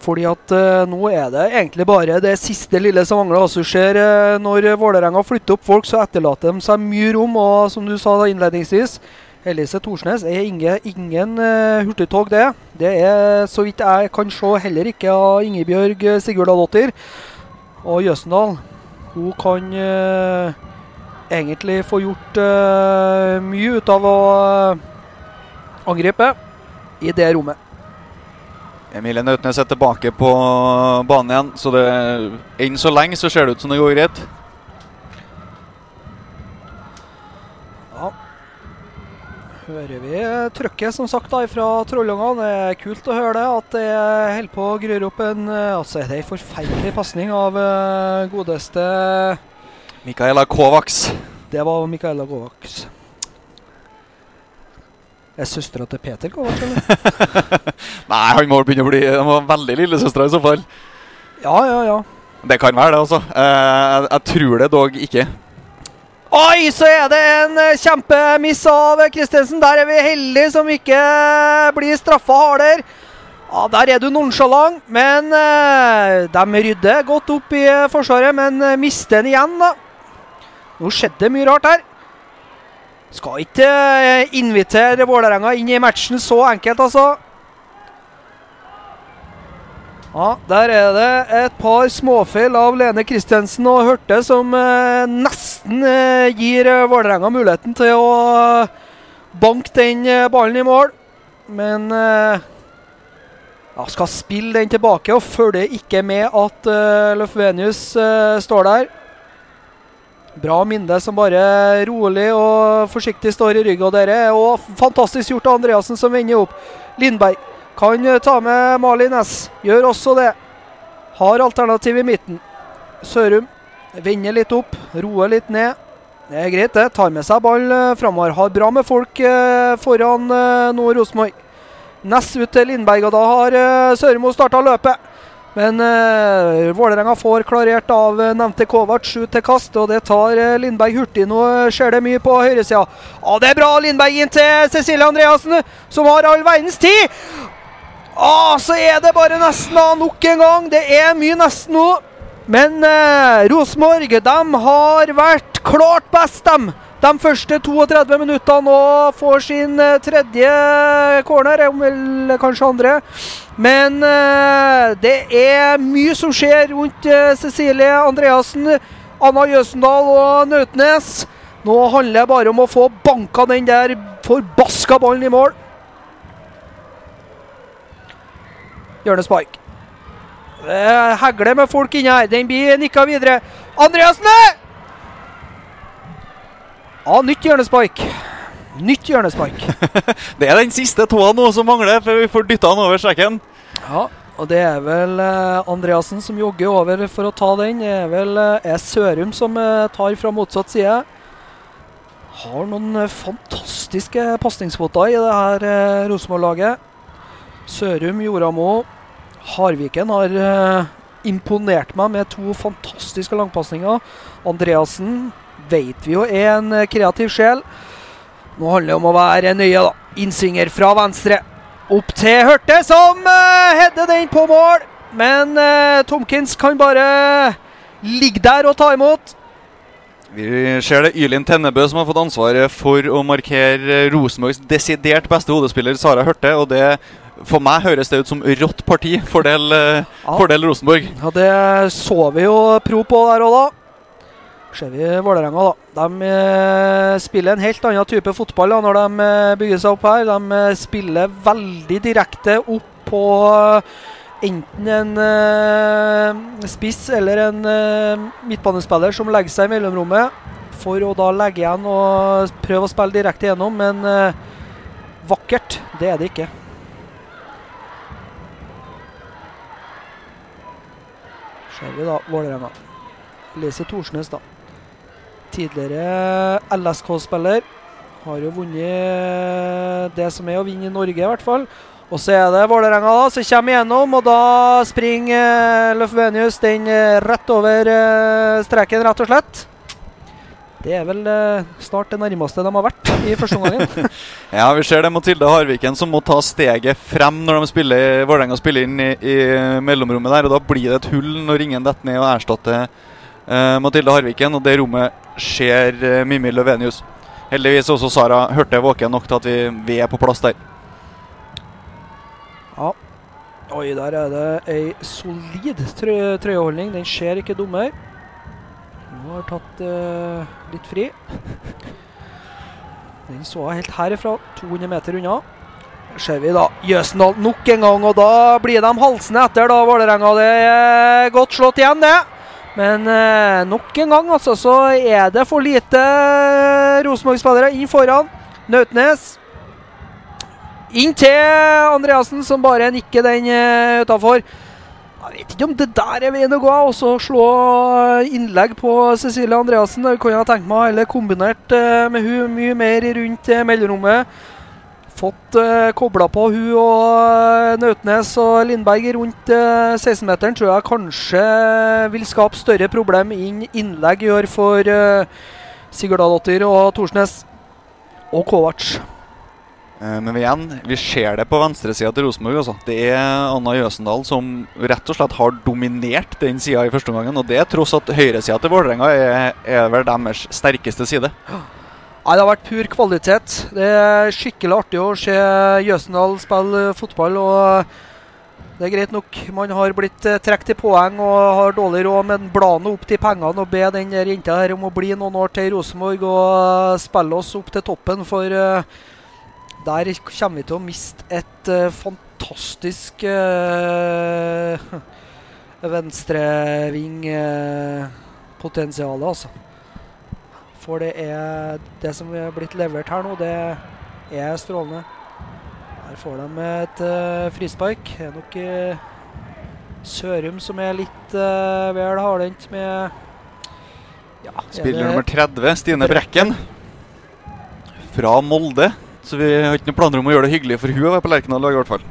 Fordi at uh, nå er det egentlig bare det siste lille som mangler. Altså, ser uh, Når Vålerenga flytter opp folk, så etterlater de seg mye rom. Og som du sa da innledningsvis, Elise Thorsnes er inge, ingen eh, hurtigtog, det. Det er så vidt jeg kan se heller ikke av Ingebjørg eh, Sigurdadottir. Og Jøsendal, hun kan uh, egentlig få gjort uh, mye ut av å angripe i det rommet. Emilie Nautnes er tilbake på banen igjen, så det, enn så lenge så ser det ut som det går greit. Hører vi trøkket som sagt da fra Trollungene. Det er kult å høre det. At det holder på å grøre opp en altså er det en forferdelig pasning av uh, godeste Mikaela Kovacs. Det var Mikaela Kovacs. Er søstera til Peter Kovacs, eller? Nei, han må begynne å bli Han var veldig lillesøstera i så fall. Ja, ja, ja. Det kan være det, altså. Uh, jeg, jeg tror det dog ikke. Oi, så er det en eh, kjempemiss av Kristensen. Der er vi heldige som ikke blir straffa hardere. Ja, Der er du nonsjalant, men eh, de rydder godt opp i eh, forsvaret. Men eh, mister den igjen, da. Nå skjedde det mye rart her. Skal ikke eh, invitere Vålerenga inn i matchen så enkelt, altså. Ja, Der er det et par småfeil av Lene Kristiansen og Hørte som eh, nesten eh, gir eh, Vålerenga muligheten til å eh, banke den eh, ballen i mål. Men eh, ja, skal spille den tilbake og følger ikke med at Løfvenius står der. Bra Minde som bare rolig og forsiktig står i ryggen av dere. Og fantastisk gjort av Andreassen som vender opp. Lindberg kan eh, ta med Mali Næss. Gjør også det. Har alternativ i midten. Sørum vender litt opp, roer litt ned. Det er greit, det. Tar med seg ball eh, framover. Har bra med folk eh, foran nå Rosenborg. Næss ut til Lindberg, og da har Sørmo starta løpet. Men uh, Vålerenga får klarert av uh, nevnte Kovac ut til kast, og det tar uh, Lindberg hurtig. Nå skjer det mye på høyresida. Og det er bra! Lindberg inn til Cecilie Andreassen, som har all verdens tid! Ah, så er det bare nesten da, nok en gang. Det er mye nesten nå. Men eh, Rosenborg har vært klart best, dem. De første 32 minuttene og får sin eh, tredje corner, eller kanskje andre. Men eh, det er mye som skjer rundt eh, Cecilie Andreassen, Anna Jøsendal og Nautnes. Nå handler det bare om å få banka den der forbaska ballen i mål. Hjørnespark. Det hegler med folk inni her. Den blir nikka videre. Andreassen! Ja, nytt hjørnespark. Nytt hjørnespark. Det er den siste tåa nå som mangler før vi får dytta den over streken. Ja, og det er vel eh, Andreassen som jogger over for å ta den. Det er vel eh, Sørum som eh, tar fra motsatt side. Har noen eh, fantastiske pasningsfoter i det her eh, Rosenborg-laget. Sørum, Joramo, Harviken har uh, imponert meg med to fantastiske langpasninger. Andreassen vet vi jo er en eh, kreativ sjel. Nå handler det om å være nøye, da. Innsvinger fra venstre. Opp til Hørte, som uh, header den på mål. Men uh, Tomkins kan bare ligge der og ta imot. Vi ser det Ylin Tennebø som har fått ansvaret for å markere Rosenborgs desidert beste hodespiller, Sara Hørte. Og det for meg høres det ut som rått parti. Fordel, eh, Ja. fordel Rosenborg. Ja, Det så vi jo pro på der òg, da. Ser vi Vålerenga, da. De eh, spiller en helt annen type fotball da, når de eh, bygger seg opp her. De spiller veldig direkte opp på enten en eh, spiss eller en eh, midtbanespiller som legger seg i mellomrommet for å da legge igjen og prøve å spille direkte gjennom, men vakkert, det er det ikke. Vi da Vålerenga. Elise Thorsnes, da. Tidligere LSK-spiller. Har jo vunnet det som er å vinne i Norge, i hvert fall. Og så er det Vålerenga da, som kommer igjennom, og da springer eh, Løfvenius den eh, rett over eh, streken, rett og slett. Det er vel eh, snart det nærmeste de har vært i første omgang. Ja, vi ser det Mathilde Harviken som må ta steget frem når de spiller Vålerenga spiller inn i, i mellomrommet der. og Da blir det et hull når ingen detter ned og erstatter uh, Mathilde Harviken. Og det rommet ser uh, Mimmi Løvenius. Heldigvis også Sara hørte våken nok til at vi, vi er på plass der. Ja. Oi, der er det ei solid trøyeholdning. Den ser ikke dum her. Nå har tatt uh, litt fri. Den så jeg helt herifra, 200 meter unna. Ser vi da Jøsendal nok en gang, og da blir de halsende etter da Vålerenga. Det er godt slått igjen, det. Men eh, nok en gang altså, så er det for lite Rosenborg-spillere inn foran. Nautnes. Inn til Andreassen, som bare nikker den eh, utafor. Jeg vet ikke om det der er veien å gå. Også slå innlegg på Cecilie Andreassen. Det kunne jeg tenkt meg Eller kombinert eh, med hun mye mer rundt eh, mellomrommet. Fått uh, kobla på hun og Nautnes og Lindberg rundt uh, 16-meteren tror jeg kanskje vil skape større problem inn innlegg gjør for Sigurdadottir og Thorsnes. Og Kovac. Eh, Men igjen, vi ser det på venstresida til Rosenborg. Altså. Det er Anna Jøsendal som rett og slett har dominert den sida i første omgang. Og det tross at høyresida til Vålerenga er, er vel deres sterkeste side. Nei, Det har vært pur kvalitet. Det er skikkelig artig å se Jøsendal spille fotball. og Det er greit nok man har blitt eh, trukket i poeng og har dårlig råd, men bla nå opp de pengene og be den jenta her om å bli noen år til i Rosenborg og spille oss opp til toppen. For eh, der kommer vi til å miste et uh, fantastisk uh, venstreving-potensial, altså. For det er det som er blitt levert her nå, det er strålende. Her får de et uh, frispark. Det er nok uh, Sørum som er litt uh, vel hardhendt med ja, er Spiller nummer 30, Stine Brekken. Fra Molde. Så vi har ikke noen planer om å gjøre det hyggelig for hun å være på Lerkendal i hvert fall.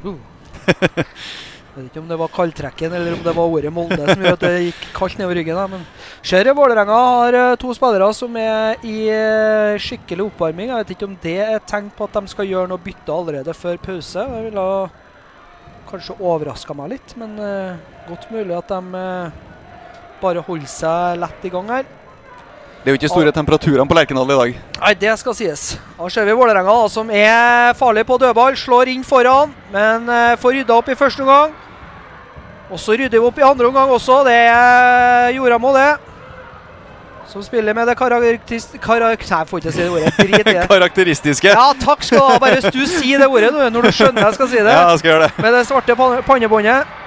Jeg vet ikke om det var kaldtrekken eller om det var ordet Molde som gjorde at det gikk kaldt nedover ryggen. Da. Men ser Vålerenga har eh, to spillere som er i eh, skikkelig oppvarming. Jeg vet ikke om det er tegn på at de skal gjøre noe bytte allerede før pause. Det ville kanskje overraska meg litt, men uh, godt mulig at de uh, bare holder seg lett i gang her. Det er jo ikke store temperaturene på Lerkendal i dag. Nei, det skal sies. Da ser vi Vålerenga, som er farlig på dødball. Slår inn foran, men eh, får rydda opp i første omgang. Og så rydder vi opp i andre omgang også. Det er Joramo, det. Som spiller med det karakteris... Karak Nei, jeg får ikke si det ordet. Drit i det. Karakteristiske. Ja, takk skal du ha. Bare hvis du sier det ordet nå, når du skjønner jeg skal si det. Ja, jeg skal gjøre det. Med det svarte pan- pannebåndet.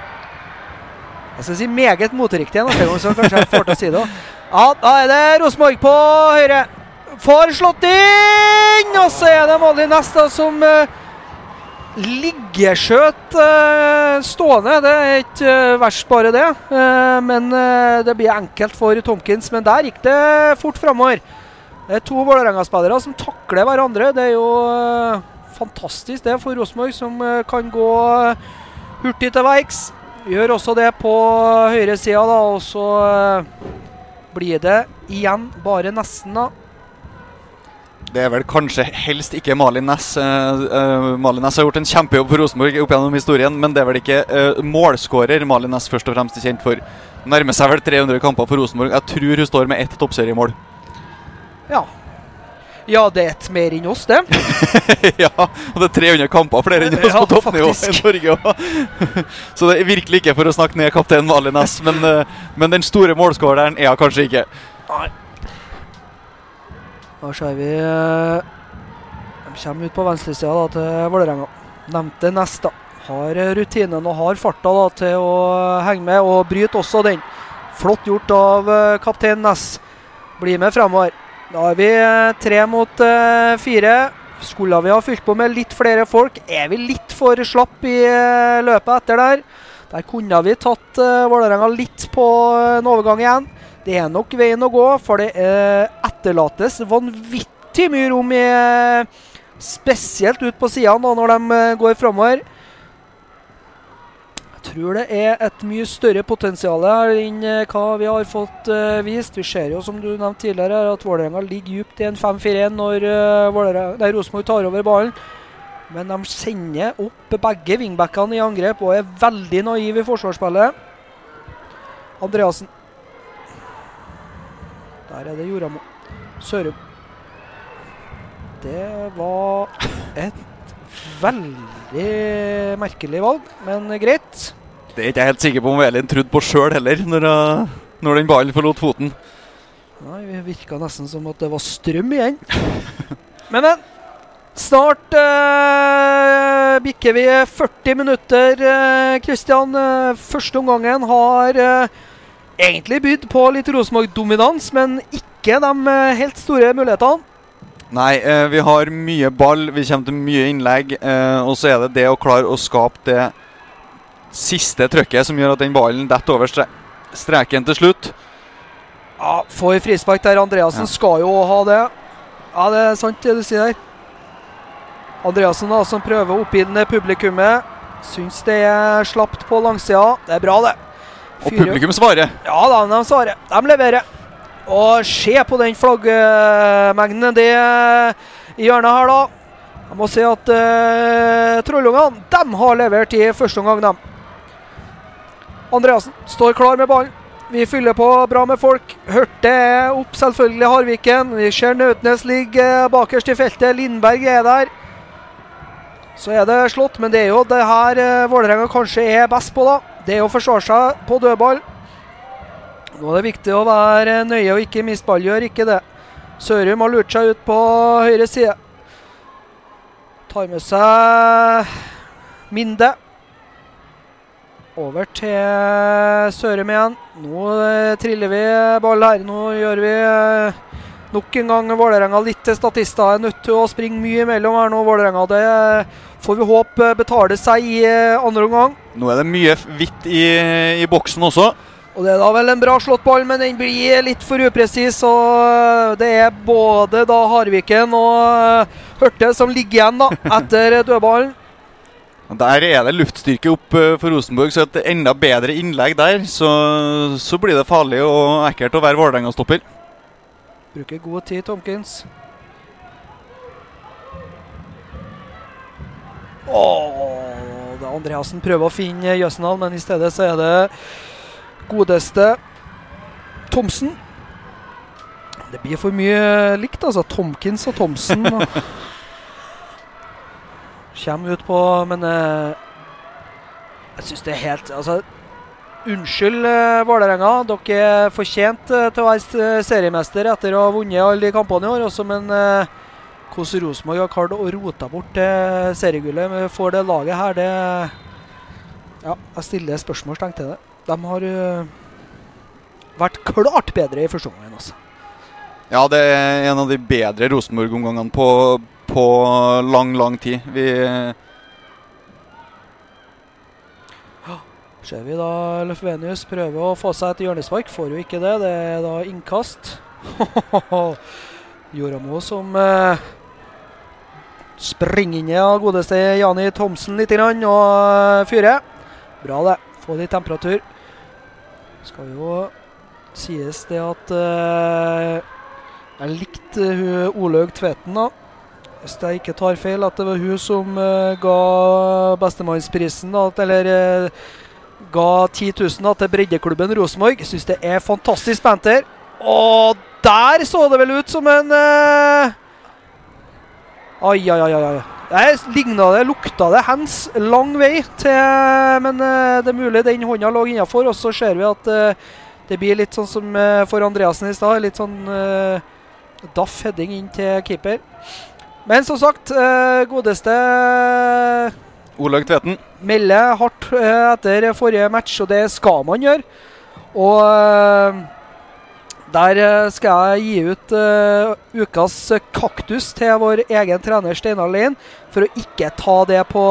Jeg skal si meget moteriktig neste gang, så kanskje jeg får til å si det òg. Ja, da er det Rosenborg på høyre. Får slått inn! Og så er det Molly Næss da, som uh, liggeskjøt uh, stående. Det er ikke uh, verst, bare det. Uh, men eh, det blir enkelt for Tomkins. Men der gikk det fort framover. Det er to Vålerenga-spillere som takler hverandre. Det er jo eh, fantastisk det for Rosenborg, som eh, kan gå eh, hurtig til verks. Gjør også det på høyresida, da, og så eh, blir det igjen bare nesten, da. Det er vel kanskje helst ikke Malin Næss. Eh, Malin Næss har gjort en kjempejobb for Rosenborg opp gjennom historien, men det er vel ikke uh, målskårer Malin Næss først og fremst er kjent for. Nærmer seg vel 300 kamper for Rosenborg. Jeg tror hun står med ett toppseriemål. Ja. Ja, det er et mer enn oss, det. ja, og det er 300 kamper flere enn oss Ja, på toppnivå i. Norge. Så det er virkelig ikke for å snakke ned kaptein Malin Næss, men, eh, men den store målskåreren er hun kanskje ikke. Nei. Da ser vi eh, De kommer ut på venstresida da, til Vålerenga. Nevnte Nesta. Har eh, rutinen og har farta da, til å henge med, og bryter også den. Flott gjort av eh, kaptein Næss. Blir med fremover. Da er vi eh, tre mot eh, fire. Skulle vi ha fylt på med litt flere folk? Er vi litt for slapp i eh, løpet etter der? Der kunne vi tatt uh, Vålerenga litt på en overgang igjen. Det er nok veien å gå, for det uh, etterlates vanvittig mye rom i uh, Spesielt ut på sidene når de går framover. Tror det er et mye større potensial her enn eh, hva vi har fått uh, vist. Vi ser jo, som du nevnte tidligere, at Vålerenga ligger dypt i en 5-4-1 når uh, Rosenborg tar over ballen. Men de sender opp begge wingbackene i angrep og er veldig naive i forsvarsspillet. Andreassen. Der er det Joramo. Sørum. Det var et veldig merkelig valg, men greit. Det er ikke jeg helt sikker på om Elin trodde på sjøl heller, når, uh, når den ballen forlot foten. Nei, Det virka nesten som at det var strøm igjen. Men, men. Snart eh, bikker vi 40 minutter, Kristian. Eh, første omgangen har eh, egentlig bydd på litt Rosenborg-dominans, men ikke de eh, helt store mulighetene. Nei, eh, vi har mye ball, vi kommer til mye innlegg. Eh, og så er det det å klare å skape det siste trøkket som gjør at den ballen detter over stre streken til slutt. Ja, Får frispark der. Andreassen Ja. skal jo ha det. Ja, det er sant det du sier der. Andreassen da, som prøver å oppildne publikummet. Syns det er slapt på langsida. Det er bra, det. Og publikum svarer. Ja da, de svarer. De leverer. Og se på den flaggmengden det i hjørnet her, da. Jeg må si at uh, Trollungene de har levert i første omgang, dem. Andreassen står klar med ballen. Vi fyller på bra med folk. Hørte opp, selvfølgelig Harviken. Vi ser Nautnes ligge bakerst i feltet. Lindberg er der. Så er det slått, men det er jo det her uh, Vålerenga kanskje er best på, da. Det er å forsvare seg på dødball. Nå er det viktig å være nøye og ikke miste ball. Gjør ikke det. Sørum har lurt seg ut på høyre side. Tar med seg Minde. Over til Sørum igjen. Nå eh, triller vi ball her. Nå gjør vi eh, nok en gang Vålerenga litt til statister. Er nødt til å springe mye imellom her nå, Vålerenga. Det får vi håpe betaler seg i eh, andre omgang. Nå er det mye hvitt i, i boksen også. Og det er da vel en bra slått ball, men den blir litt for upresis. Og det er både da Harviken og eh, Hørte som ligger igjen da, etter dødballen. Der er det luftstyrke opp eh, for Rosenborg, så et enda bedre innlegg der. Så, så blir det farlig og ekkelt å være Vålerenga-stopper. Bruker god tid, Tomkins. Åh, det er Andreassen prøver å finne Jøsendal, men i stedet så er det godeste Thomsen. Det blir for mye likt, altså. Tomkins og Thomsen. Kjem ut på Men eh, jeg syns det er helt Altså, unnskyld, eh, Vålerenga. Dere er fortjent eh, til å være seriemester etter å ha vunnet alle de kampene i år også, men eh, hvordan Rosenborg har klart å rote bort seriegullet for får det laget her, det Ja, jeg stiller spørsmålstegn til det. De har eh, vært klart bedre i første omgang, altså. Ja, det er en av de bedre Rosenborg-omgangene på, på lang, lang tid. Vi Ser vi da Løfvenius prøver å få seg et hjørnespark. Får jo ikke det. Det er da innkast. Joramo som eh, springer inn i av godeste Jani Thomsen litt grann, og eh, fyrer. Bra, det. Få litt temperatur. Skal jo sies det at eh, Jeg likte hun Olaug Tveten, da. Hvis jeg ikke tar feil, at det var hun som eh, ga bestemannsprisen, da, eller eh, ga 10 000 da, til breddeklubben Rosenborg. Syns det er fantastisk banter. Og der så det vel ut som en eh, Ai, ai, ai. ai. Der ligna det, lukta det hands lang vei til Men eh, det er mulig den hånda lå innafor, og så ser vi at eh, det blir litt sånn som eh, for Andreassen i stad. Litt sånn daff heading inn til keeper. Men som sagt, godeste Olaug Tveten. melder hardt etter forrige match, og det skal man gjøre. Og der eh, skal jeg gi ut uh, ukas kaktus til vår egen trener Steinar Lein, for å ikke ta det på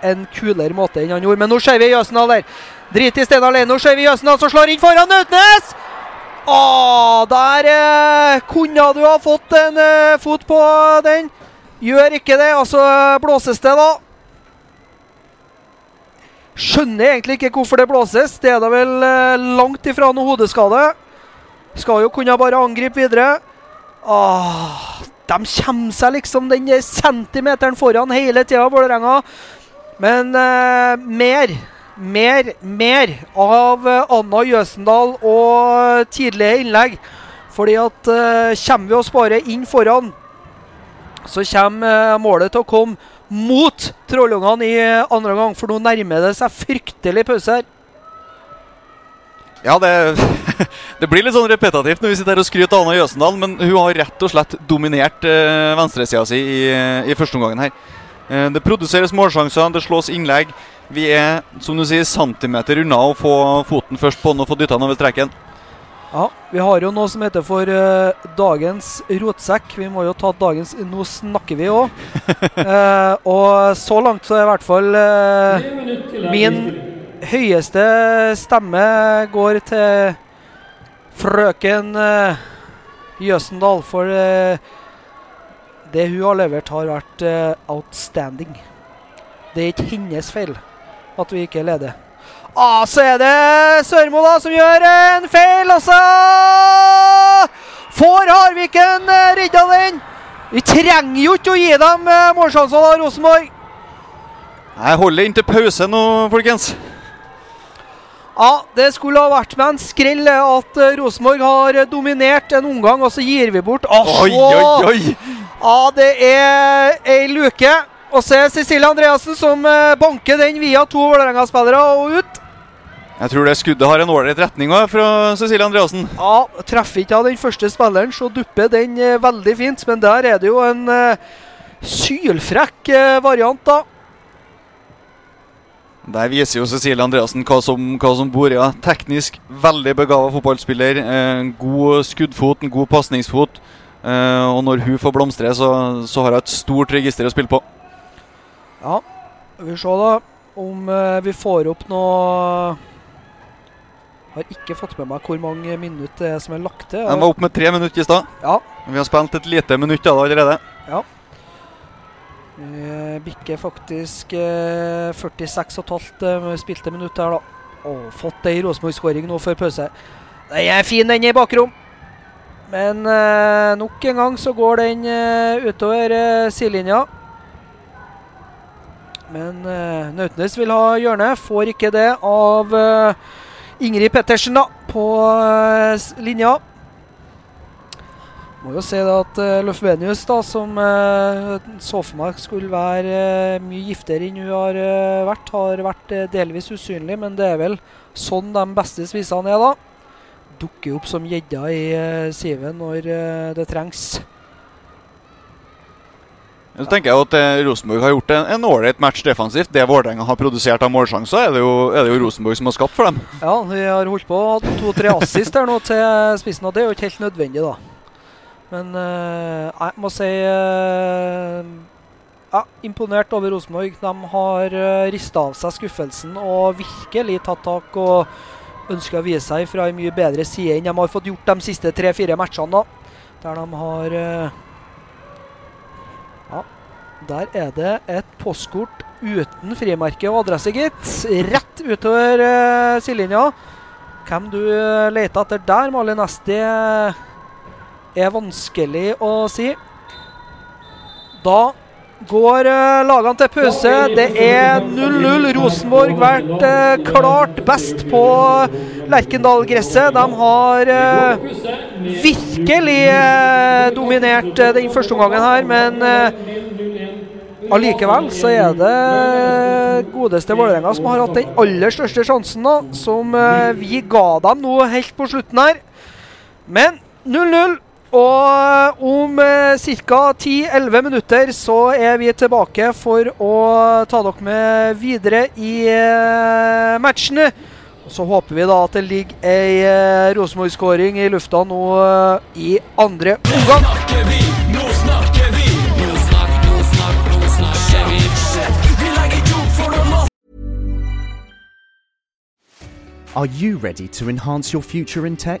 en kulere måte enn han gjorde. Men nå ser vi Jøsendal der. Drit i Steinar Lein. Nå ser vi Jøsendal som slår inn foran Nautnes! Å, der uh, kunne du ha fått en uh, fot på den. Gjør ikke det, Altså blåses det, da. Skjønner egentlig ikke hvorfor det blåses. Det er da vel eh, langt ifra noe hodeskade. Skal jo kunne bare angripe videre. Ah, de kommer seg liksom den centimeteren foran hele tida, Vålerenga. Men eh, mer, mer, mer av eh, Anna Jøsendal og tidlige innlegg. Fordi at eh, kommer vi oss bare inn foran, så kommer eh, målet til å komme mot Trollungene i eh, andre gang, for nå nærmer det seg fryktelig pause her. Ja, det Det blir litt sånn repetativt når vi sitter her og skryter av Anna Jøsendal, men hun har rett og slett dominert eh, venstresida si i, i første omgangen her. Eh, det produseres målsjanser, det slås innlegg. Vi er som du sier, centimeter unna å få foten først på den og få dytta den over streken. Ja, vi har jo noe som heter for eh, dagens rotsekk. Vi må jo ta dagens Nå snakker vi òg. Eh, og så langt så er i hvert fall eh, min høyeste stemme går til frøken eh, Jøsendal. For eh, det hun har levert, har vært eh, outstanding. Det er ikke hennes feil at vi ikke leder. Ah, så er det Sørmo da som gjør en feil, og så får Harviken redda den. Vi trenger jo ikke å gi dem målsjanser, da, Rosenborg. Jeg holder inntil pause nå, folkens. Ja, det skulle ha vært med en skrell at eh, Rosenborg har dominert en omgang, og så gir vi bort. Oi, oi, oi! Ja, det er ei luke. Og så er Cecilie Andreassen som eh, banker den via to Vålerenga-spillere og ut. Jeg tror det skuddet har en ålreit retning også, fra Cecilie Andreassen. Ja, Treffer ikke av den første spilleren, så dupper den eh, veldig fint. Men der er det jo en eh, sylfrekk eh, variant, da. Der viser jo Cecilie Andreassen hva som, hva som bor i henne. Teknisk veldig begava fotballspiller. Eh, god skuddfot, en god pasningsfot. Eh, og når hun får blomstre, så, så har hun et stort register å spille på. Ja, vi får se da om eh, vi får opp noe Har ikke fått med meg hvor mange minutter det er som er lagt til. Den var opp med tre minutter i stad. Ja, Vi har spilt et lite minutt av det allerede. Vi bikker faktisk eh, 46,5 eh, spilte minutter her, da. Og fått ei Rosenborg-skåring nå før pause. Den er fin, den i bakrom. Men eh, nok en gang så går den eh, utover eh, sidelinja. Men eh, Nautnes vil ha hjørne, får ikke det av eh, Ingrid Pettersen da, på eh, linja. Må jo si det at uh, Løfvenius, da, som uh, så for meg skulle være uh, mye giftigere enn hun har uh, vært, har vært eh, delvis usynlig, men det er vel sånn de beste spissene er, da. Dukker opp som gjedda i sivet når eh, det trengs. Så tenker jeg at eh, Rosenborg har gjort en- ålreit match defensivt. Det Vålerenga har produsert av målsjanser, er det, jo, er det jo Rosenborg som har skapt for dem. Ja, vi har holdt på to-tre assist her nå til spissen, og det er jo ikke helt nødvendig, da. Men eh, jeg må si eh, ja, imponert over Rosenborg. De har uh, rista av seg skuffelsen og virkelig tatt tak og ønsker å vise seg fra en mye bedre side enn de har fått gjort de siste tre-fire matchene. da. Der de har uh, Ja, der er det et postkort uten frimerke og adresse, gitt. Rett utover uh, sidelinja. Hvem du leter etter der, Malin Esti, eh, er vanskelig å si. Da går uh, lagene til pause. Det er 0-0. Rosenborg vært eh, klart best på Lerkendal-gresset. De har eh, virkelig eh, dominert eh, den første omgangen her, men eh, allikevel så er det godeste Vålerenga som har hatt den aller største sjansen, da, som eh, vi ga dem nå helt på slutten her. Men 0-0. Og om eh, ca. 10-11 minutter så er vi tilbake for å ta dere med videre i eh, matchene. Og Så håper vi da at det ligger ei eh, Rosenborg-skåring i lufta nå eh, i andre omgang. snakker vi, nå snakker vi. Nå snakk, nå snakk, nå snakker vi. Vi legger jord for noe Are you ready to enhance your future in tech?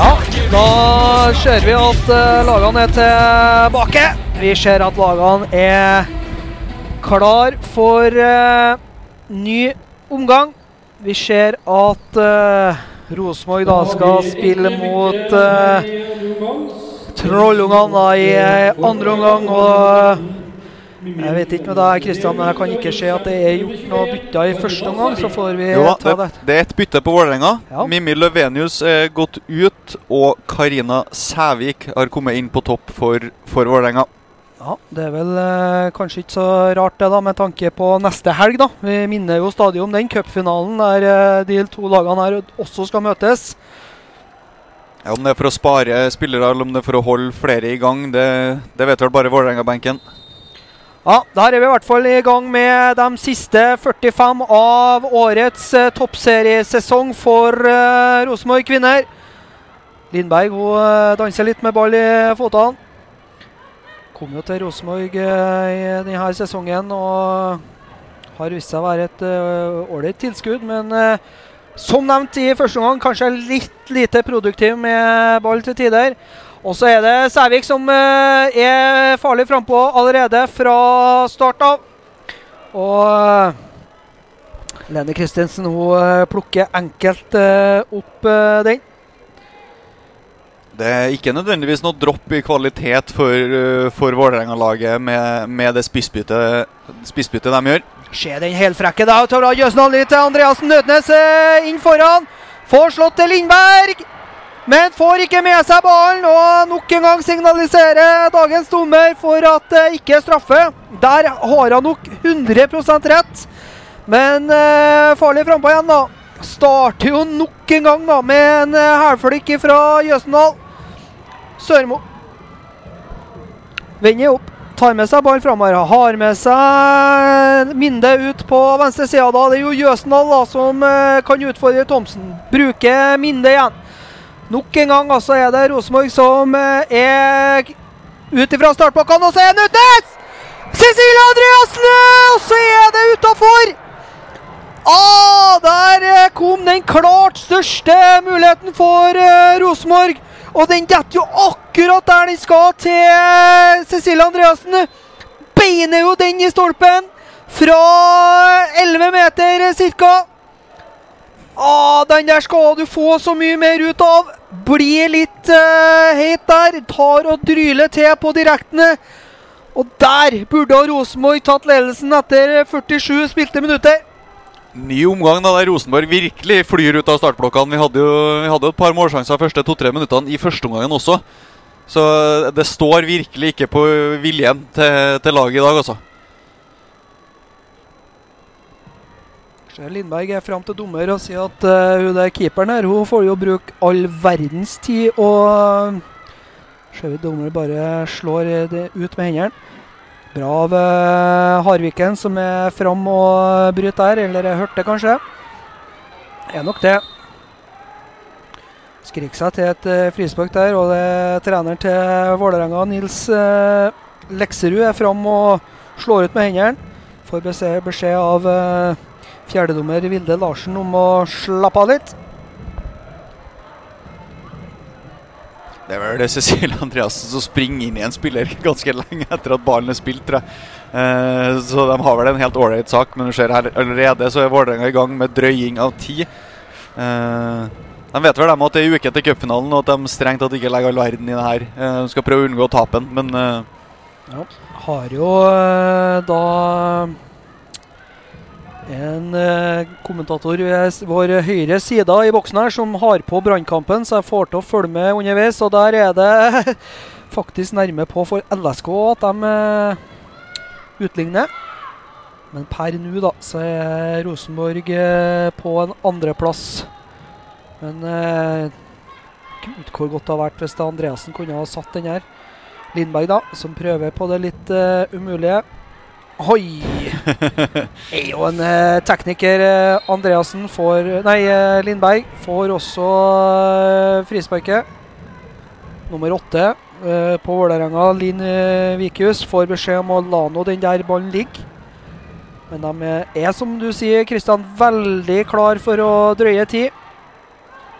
Ja, da ser vi at eh, lagene er tilbake. Vi ser at lagene er klar for uh, ny omgang. Vi ser at uh, Rosenborg da skal spille mot uh, Trollungene i andre omgang. og jeg vet ikke med deg, Kristian, men jeg kan ikke se at det er gjort noe bytter i første omgang. Så får vi Jo ta det, det. det er et bytte på Vålerenga. Ja. Mimmi Løvenius er gått ut, og Karina Sævik har kommet inn på topp for, for Vålerenga. Ja, Det er vel eh, kanskje ikke så rart det, da, med tanke på neste helg. da. Vi minner jo stadig om den cupfinalen der eh, de to lagene her også skal møtes. Ja, om det er for å spare spillere eller om det er for å holde flere i gang, det, det vet vel bare Vålerenga-benken. Ja, Der er vi i hvert fall i gang med de siste 45 av årets eh, toppseriesesong for eh, Rosenborg kvinner. Lindberg hun eh, danser litt med ball i føttene. Kom jo til Rosenborg eh, i denne sesongen og har vist seg å være et eh, ålreit tilskudd. Men eh, som nevnt i første omgang, kanskje litt lite produktiv med ball til tider. Og så er det Sævik som eh, er farlig frampå allerede fra start av. Og Lene Kristinsen hun eh, plukker enkelt eh, opp den. Det er ikke nødvendigvis noe dropp i kvalitet for, for Vålerenga-laget med, med det spissbyttet, de gjør. Se den helfrekke der. Tar av Jøsen litt til Andreassen Nødnes inn foran. Får slått til Lindberg. Men får ikke med seg ballen, og nok en gang signaliserer dagens dommer for at det ikke er straffe. Der har han nok 100% rett. Men eh, farlig frampå igjen, da. Starter jo nok en gang da med en eh, hælflikk fra Jøsendal. Sørmo vender opp. Tar med seg ballen framover. Har med seg Minde ut på venstre side. Da. Det er jo Jøsendal da, som eh, kan utfordre Thomsen. Bruker Minde igjen. Nok en gang altså er det Rosenborg som eh, er ut ifra startblokkene, og så er han ute! Cecilie Andreassen! Og så er det utafor! Ah, der eh, kom den klart største muligheten for eh, Rosenborg. Og den detter jo akkurat der den skal til Cecilie Andreassen. Beiner jo den i stolpen fra 11 meter ca. Ah, den der skal du få så mye mer ut av. Blir litt uh, heit der. Tar og dryler til på direktene. Og der burde Rosenborg tatt ledelsen etter 47 spilte minutter. Ny omgang da der Rosenborg virkelig flyr ut av startblokkene. Vi hadde jo vi hadde et par målsjanser første to-tre minuttene i første omgangen også. Så det står virkelig ikke på viljen til, til laget i dag, altså. Lindberg er fram til dommer og sier at uh, hun der keeperen her hun får jo bruke all verdens tid. Og ser vi dommer bare slår det ut med hendene. Bra av eh, Harviken som er fram og bryter der, eller jeg hørte det kanskje. Er nok det. Skrik seg til et uh, frispark der, og det er treneren til Vålerenga, Nils eh, Lekserud, er fram og slår ut med hendene. Får beskjed, beskjed av eh, fjerdedommer Vilde Larsen om å slappe av litt. Det er vel det Cecilie Andreassen som springer inn i en spiller ganske lenge etter at ballen er spilt, tror jeg. Eh, så de har vel en helt ålreit sak, men du ser her allerede så er Vålerenga i gang med drøying av tid. Eh, de vet vel dem at det er uke til cupfinalen, og at de strengt tatt ikke legger all verden i det her. Eh, de skal prøve å unngå tapen, men ja. Har jo da en eh, kommentator ved vår høyre side i boksen her som har på brannkampen, så jeg får til å følge med underveis. Og der er det faktisk nærme på for LSK at de eh, utligner. Men per nå da, så er Rosenborg eh, på en andreplass. Men Gud, hvor godt det hadde vært hvis Andreassen kunne ha satt den her. Lindberg, da, som prøver på det litt umulige. Oi! Er jo en eh, tekniker. eh, Andreassen får Nei, eh, Lindberg får også frisparket. Nummer åtte på Vålerenga, Linn Vikius, får beskjed om å la nå den der ballen ligge. Men de er, som du sier, Kristian, veldig klar for å drøye tid.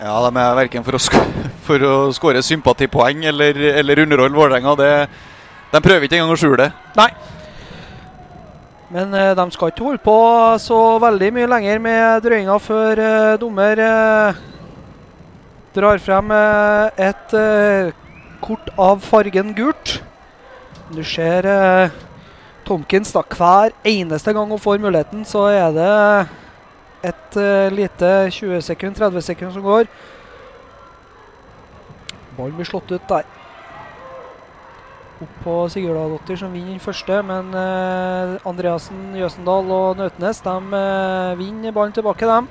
Ja, de er verken for å, sk for å skåre sympatipoeng eller, eller underholde Vålerenga. De prøver ikke engang å skjule det. Nei. Men eh, de skal ikke holde på så veldig mye lenger med drøyinga før eh, dommer eh, drar frem et kort av fargen gult. Du ser Tomkins da hver eneste gang hun får muligheten, så er det et lite 20 sekund, 30 sekund som går. Ballen blir slått ut der opp på Sigurdadottir som vinner den første, men eh, Andreassen, Jøsendal og Nautnes de eh, vinner ballen tilbake, dem.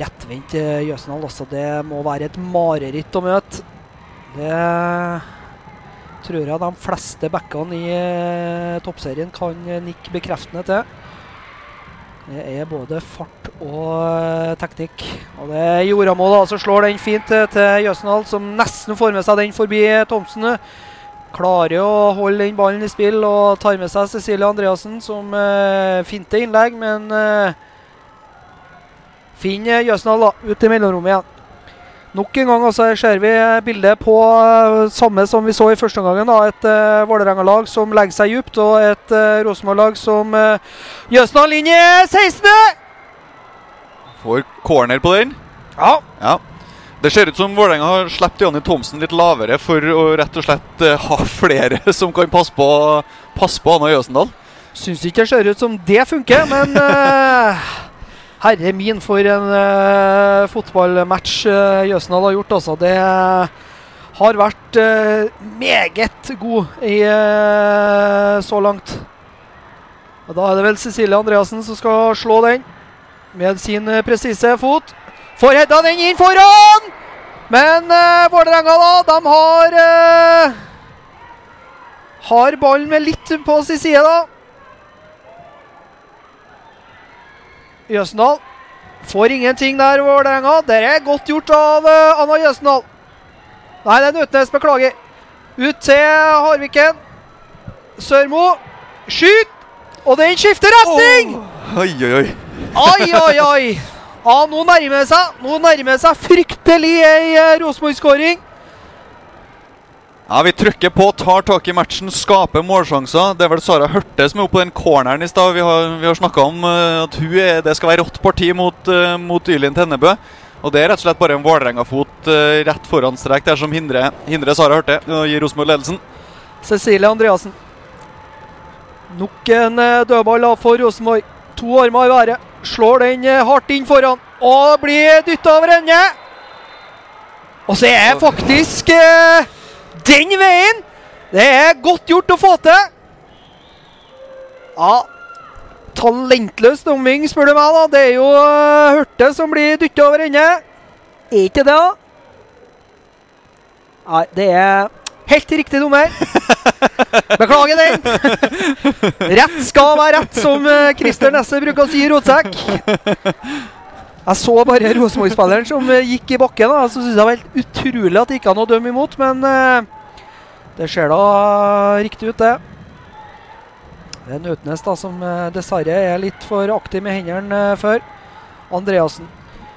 Rettvendt til Jøsendal også. Det må være et mareritt å møte. Det tror jeg de fleste backene i eh, toppserien kan eh, nikke bekreftende til. Det er både fart og eh, teknikk. Og det er Joramo da, som slår den fint til, til Jøsendal, som nesten får med seg den forbi Thomsen klarer å holde den ballen i spill og tar med seg Cecilie Andreassen, som eh, finter innlegg, men eh, finner Jøsendal da, ut i mellomrommet igjen. Nok en gang altså, ser vi bildet på eh, samme som vi så i første omgangen. da, Et uh, Vålerenga-lag som legger seg dypt, og et uh, Rosenborg-lag som uh, Jøsendal inn i 16. Får corner på den. Ja. Ja. Det ser ut som Vålerenga har sluppet Jonny Thomsen litt lavere for å rett og slett eh, ha flere som kan passe på, passe på Anna Jøsendal. Syns ikke det ser ut som det funker, men uh, herre min, for en uh, fotballmatch uh, Jøsendal har gjort. Altså. Det har vært uh, meget god i, så langt. Og Da er det vel Cecilie Andreassen som skal slå den med sin presise fot. Får hedda den inn foran! Men eh, Vålerenga, da, de har eh, Har ballen med litt på sin side, da. Jøsendal får ingenting der, Vålerenga. Det er godt gjort av eh, Anna Jøsendal. Nei, det er Nøtnes. Beklager. Ut til Harviken. Sørmo. Skyt! Og den skifter retning! Oi, oi, oi. Oi, oi, oi! Ja, nå nærmer det seg. Nå nærmer det seg fryktelig ei eh, Rosenborg-skåring. Ja, Vi trykker på, tar tak i matchen, skaper målsjanser. Det er vel Sara Hørte som er oppe på den corneren i stad. Vi har, vi har snakka om eh, at hun er, det skal være rått parti mot, uh, mot Ylin Tennebø. Og det er rett og slett bare en Vålerenga-fot eh, rett foran strek der som hindrer, hindrer Sara Hørte og gir Rosenborg ledelsen. Cecilie Andreassen. Nok en eh, dødball for Rosenborg. To armer i været. Slår den eh, hardt inn foran og blir dytta over ende. Og så er faktisk eh, den veien! Det er godt gjort å få til. Ja, talentløs dumming, spør du meg. da. Det er jo uh, som blir dytta over ende. Er ikke det, da? Nei, det er helt riktig dommer. Beklager den. Rett skal være rett, som eh, Christer Nesse bruker å si i rotsekk. Jeg så bare Rosenborg-spilleren som eh, gikk i bakken. da, Så synes jeg det var helt utrolig at det ikke an å dømme imot, men eh, det ser da riktig ut, det. Det er Nautnes som dessverre er litt for aktiv med hendene før. Andreassen.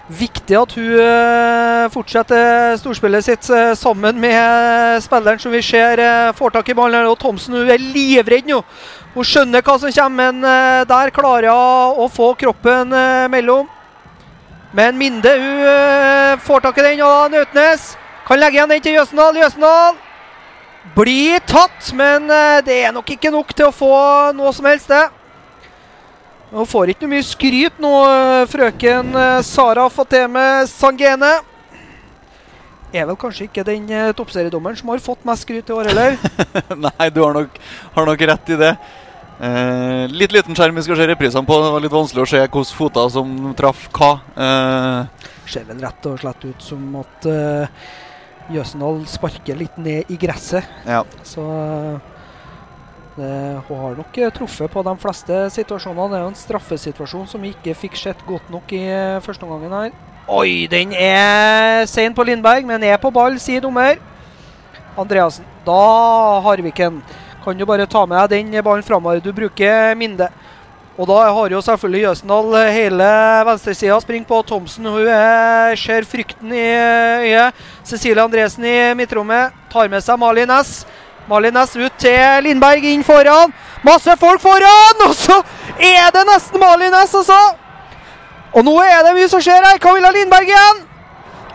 Viktig at hun eh, fortsetter storspillet sitt eh, sammen med spilleren som vi ser eh, får tak i ballen. Og Thomsen hun er livredd nå. Hun skjønner hva som kommer, men der klarer hun å få kroppen mellom. Men Minde hun får tak i den, og Nautnes kan legge igjen den til Jøsendal. Jøsendal blir tatt, men det er nok ikke nok til å få noe som helst, det. Hun får ikke mye skryt nå, eh, frøken eh, Sara med Sangene. Er vel kanskje ikke den eh, toppseriedommeren som har fått mest skryt i år, heller. Nei, du har nok, har nok rett i det. Eh, litt liten skjerm vi skal se reprisene på. Det var litt vanskelig å se hvilke foter som traff hva. Eh, Ser vel rett og slett ut som at eh, Jøsendal sparker litt ned i gresset. Ja. Så hun har nok eh, truffet på de fleste situasjonene. Det er jo en straffesituasjon som vi ikke fikk sett godt nok i eh, første omgangen her. Oi, den er sein på Lindberg, men er på ball, sier dommer. Andreassen. Da, Harviken, kan du bare ta med deg den ballen framover. Du bruker Minde. Og da har jo selvfølgelig Jøsendal hele venstresida. Springer på Thomsen. Hun er, ser frykten i øyet. Cecilie Andresen i midtrommet tar med seg Malin Næss. Malin Næss ut til Lindberg, inn foran. Masse folk foran! Og så er det nesten Malin Næss, altså! Og nå er det mye som skjer her. Hva ville Lindberg igjen.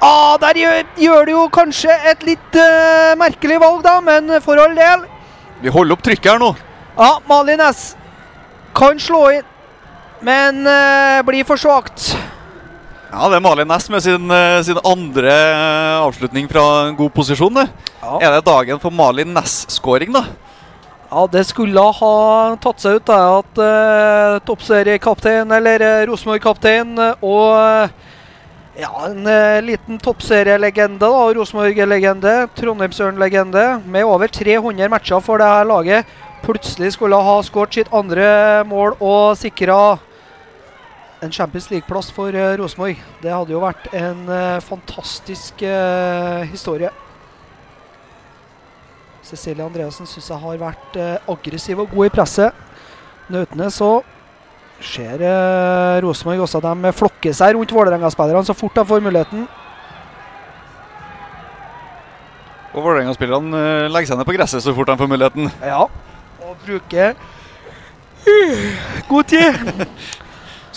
Ah, der gjør, gjør du jo kanskje et litt uh, merkelig valg, da, men for all del. Vi holder opp trykket her nå. Ja, Malin Næss kan slå inn, men uh, blir for svakt. Ja, det er Malin Næss med sin, eh, sin andre eh, avslutning fra en god posisjon. det. Ja. Er det dagen for Malin Næss-skåring, da? Ja, det skulle ha tatt seg ut da, at uh, toppseriekaptein, eller uh, Rosenborg-kaptein, og ja, en eh, liten toppserielegende, da, Rosenborg-legende, Trondheimsøren-legende, med over 300 matcher for det her laget, plutselig skulle ha skåret sitt andre mål og sikra en Champions League-plass for eh, Rosenborg. Det hadde jo vært en eh, fantastisk eh, historie. Cecilie Andreassen syns jeg har vært aggressiv og god i presset. Nøtene så ser Rosenborg også de flokker seg rundt Vålerenga-spillerne så fort de får muligheten. Og Vålerenga-spillerne legger seg ned på gresset så fort de får muligheten. Ja, og bruker god tid.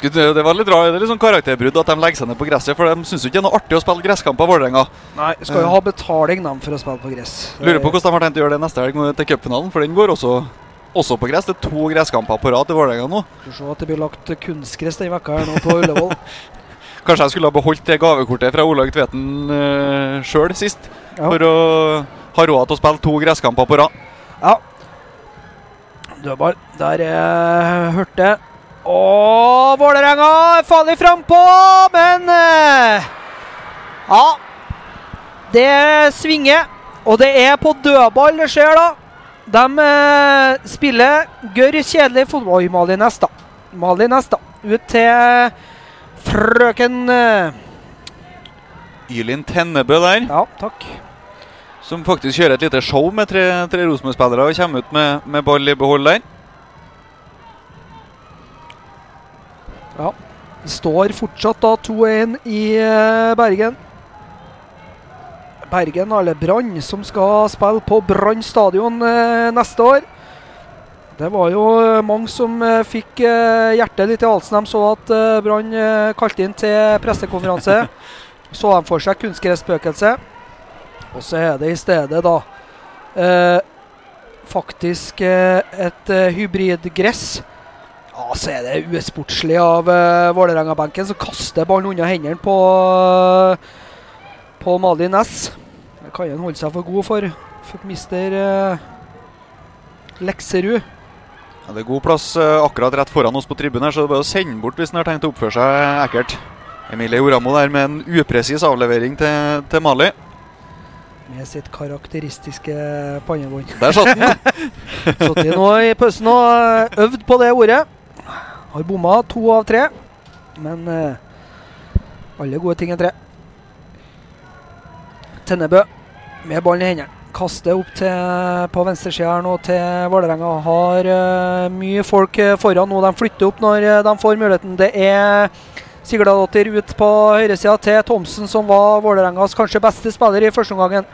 Det var litt rart, det er litt sånn karakterbrudd at de legger seg ned på gresset, for de syns ikke det er noe artig å spille gresskamp på Vålerenga. Nei, skal jo ha betaling dem for å spille på gress. Lurer på hvordan de har tenkt å gjøre det neste helg til cupfinalen, for den går også, også på gress. Det er to gresskamper på rad til Vålerenga nå. Skal se at det blir lagt kunstgress denne vekka her nå på Ullevål. Kanskje jeg skulle ha beholdt det gavekortet fra Olaug Tveten uh, sjøl sist, Ja. for å ha råd til å spille to gresskamper på rad. Ja. Dødball. Der uh, Hørte. Og Vålerenga faller frampå, men eh, Ja. Det svinger. Og det er på dødball det skjer, da. De eh, spiller gørr kjedelig fotball. Oi, Malin da. Malin Næss, da. Ut til frøken eh, Ylin Tennebø der, Ja, takk. som faktisk kjører et lite show med tre, tre Rosenborg-spillere og kommer ut med, med ball i behold der. Ja. Det står fortsatt da 2-1 i eh, Bergen. Bergen, eller Brann, som skal spille på Brann stadion eh, neste år. Det var jo eh, mange som fikk hjertet litt i halsen. De så at Brann kalte inn til pressekonferanse. så de for seg kunstgresspøkelse. Og så er det i stedet da eh, faktisk et hybridgress. Ja, så er det usportslig av uh, Vålerenga-benken som kaster ballen unna hendene på, på Malin Næss. Det kan han holde seg for god for. For mister uh, Lekserud. Ja, det er god plass uh, akkurat rett foran oss på tribunen, her, så det er bare å sende bort hvis han har tenkt å oppføre seg ekkelt. Emilie Oramo der med en upresis avlevering til, til Mali. Med sitt karakteristiske pannebånd. Der satt den! Sittet nå i pausen og øvd på det ordet. Har bomma to av tre. Men uh, alle gode ting er tre. Tennebø med ballen i hendene. Kaster opp til, på venstresida her nå til Vålerenga. Har uh, mye folk eh, foran nå. De flytter opp når de får muligheten. Det er Sigladottir ut på høyresida til Thomsen, som var Vålerengas kanskje beste spiller i første omgangen.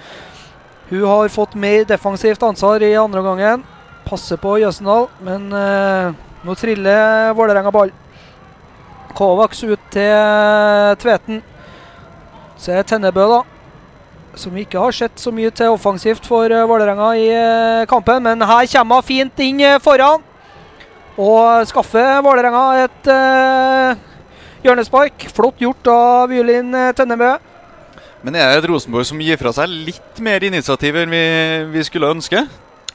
Hun har fått mer defensivt ansvar i andre omgangen. Passer på Jøsendal, men eh, nå triller Vålerenga ball. Kovacs ut til Tveten. Så er Tennebø, da. Som vi ikke har sett så mye til offensivt for uh, Vålerenga i eh, kampen. Men her kommer hun fint inn eh, foran. Og skaffer Vålerenga et eh, hjørnespark. Flott gjort av Julin eh, Tennebø. Men er det et Rosenborg som gir fra seg litt mer initiativ enn vi, vi skulle ønske?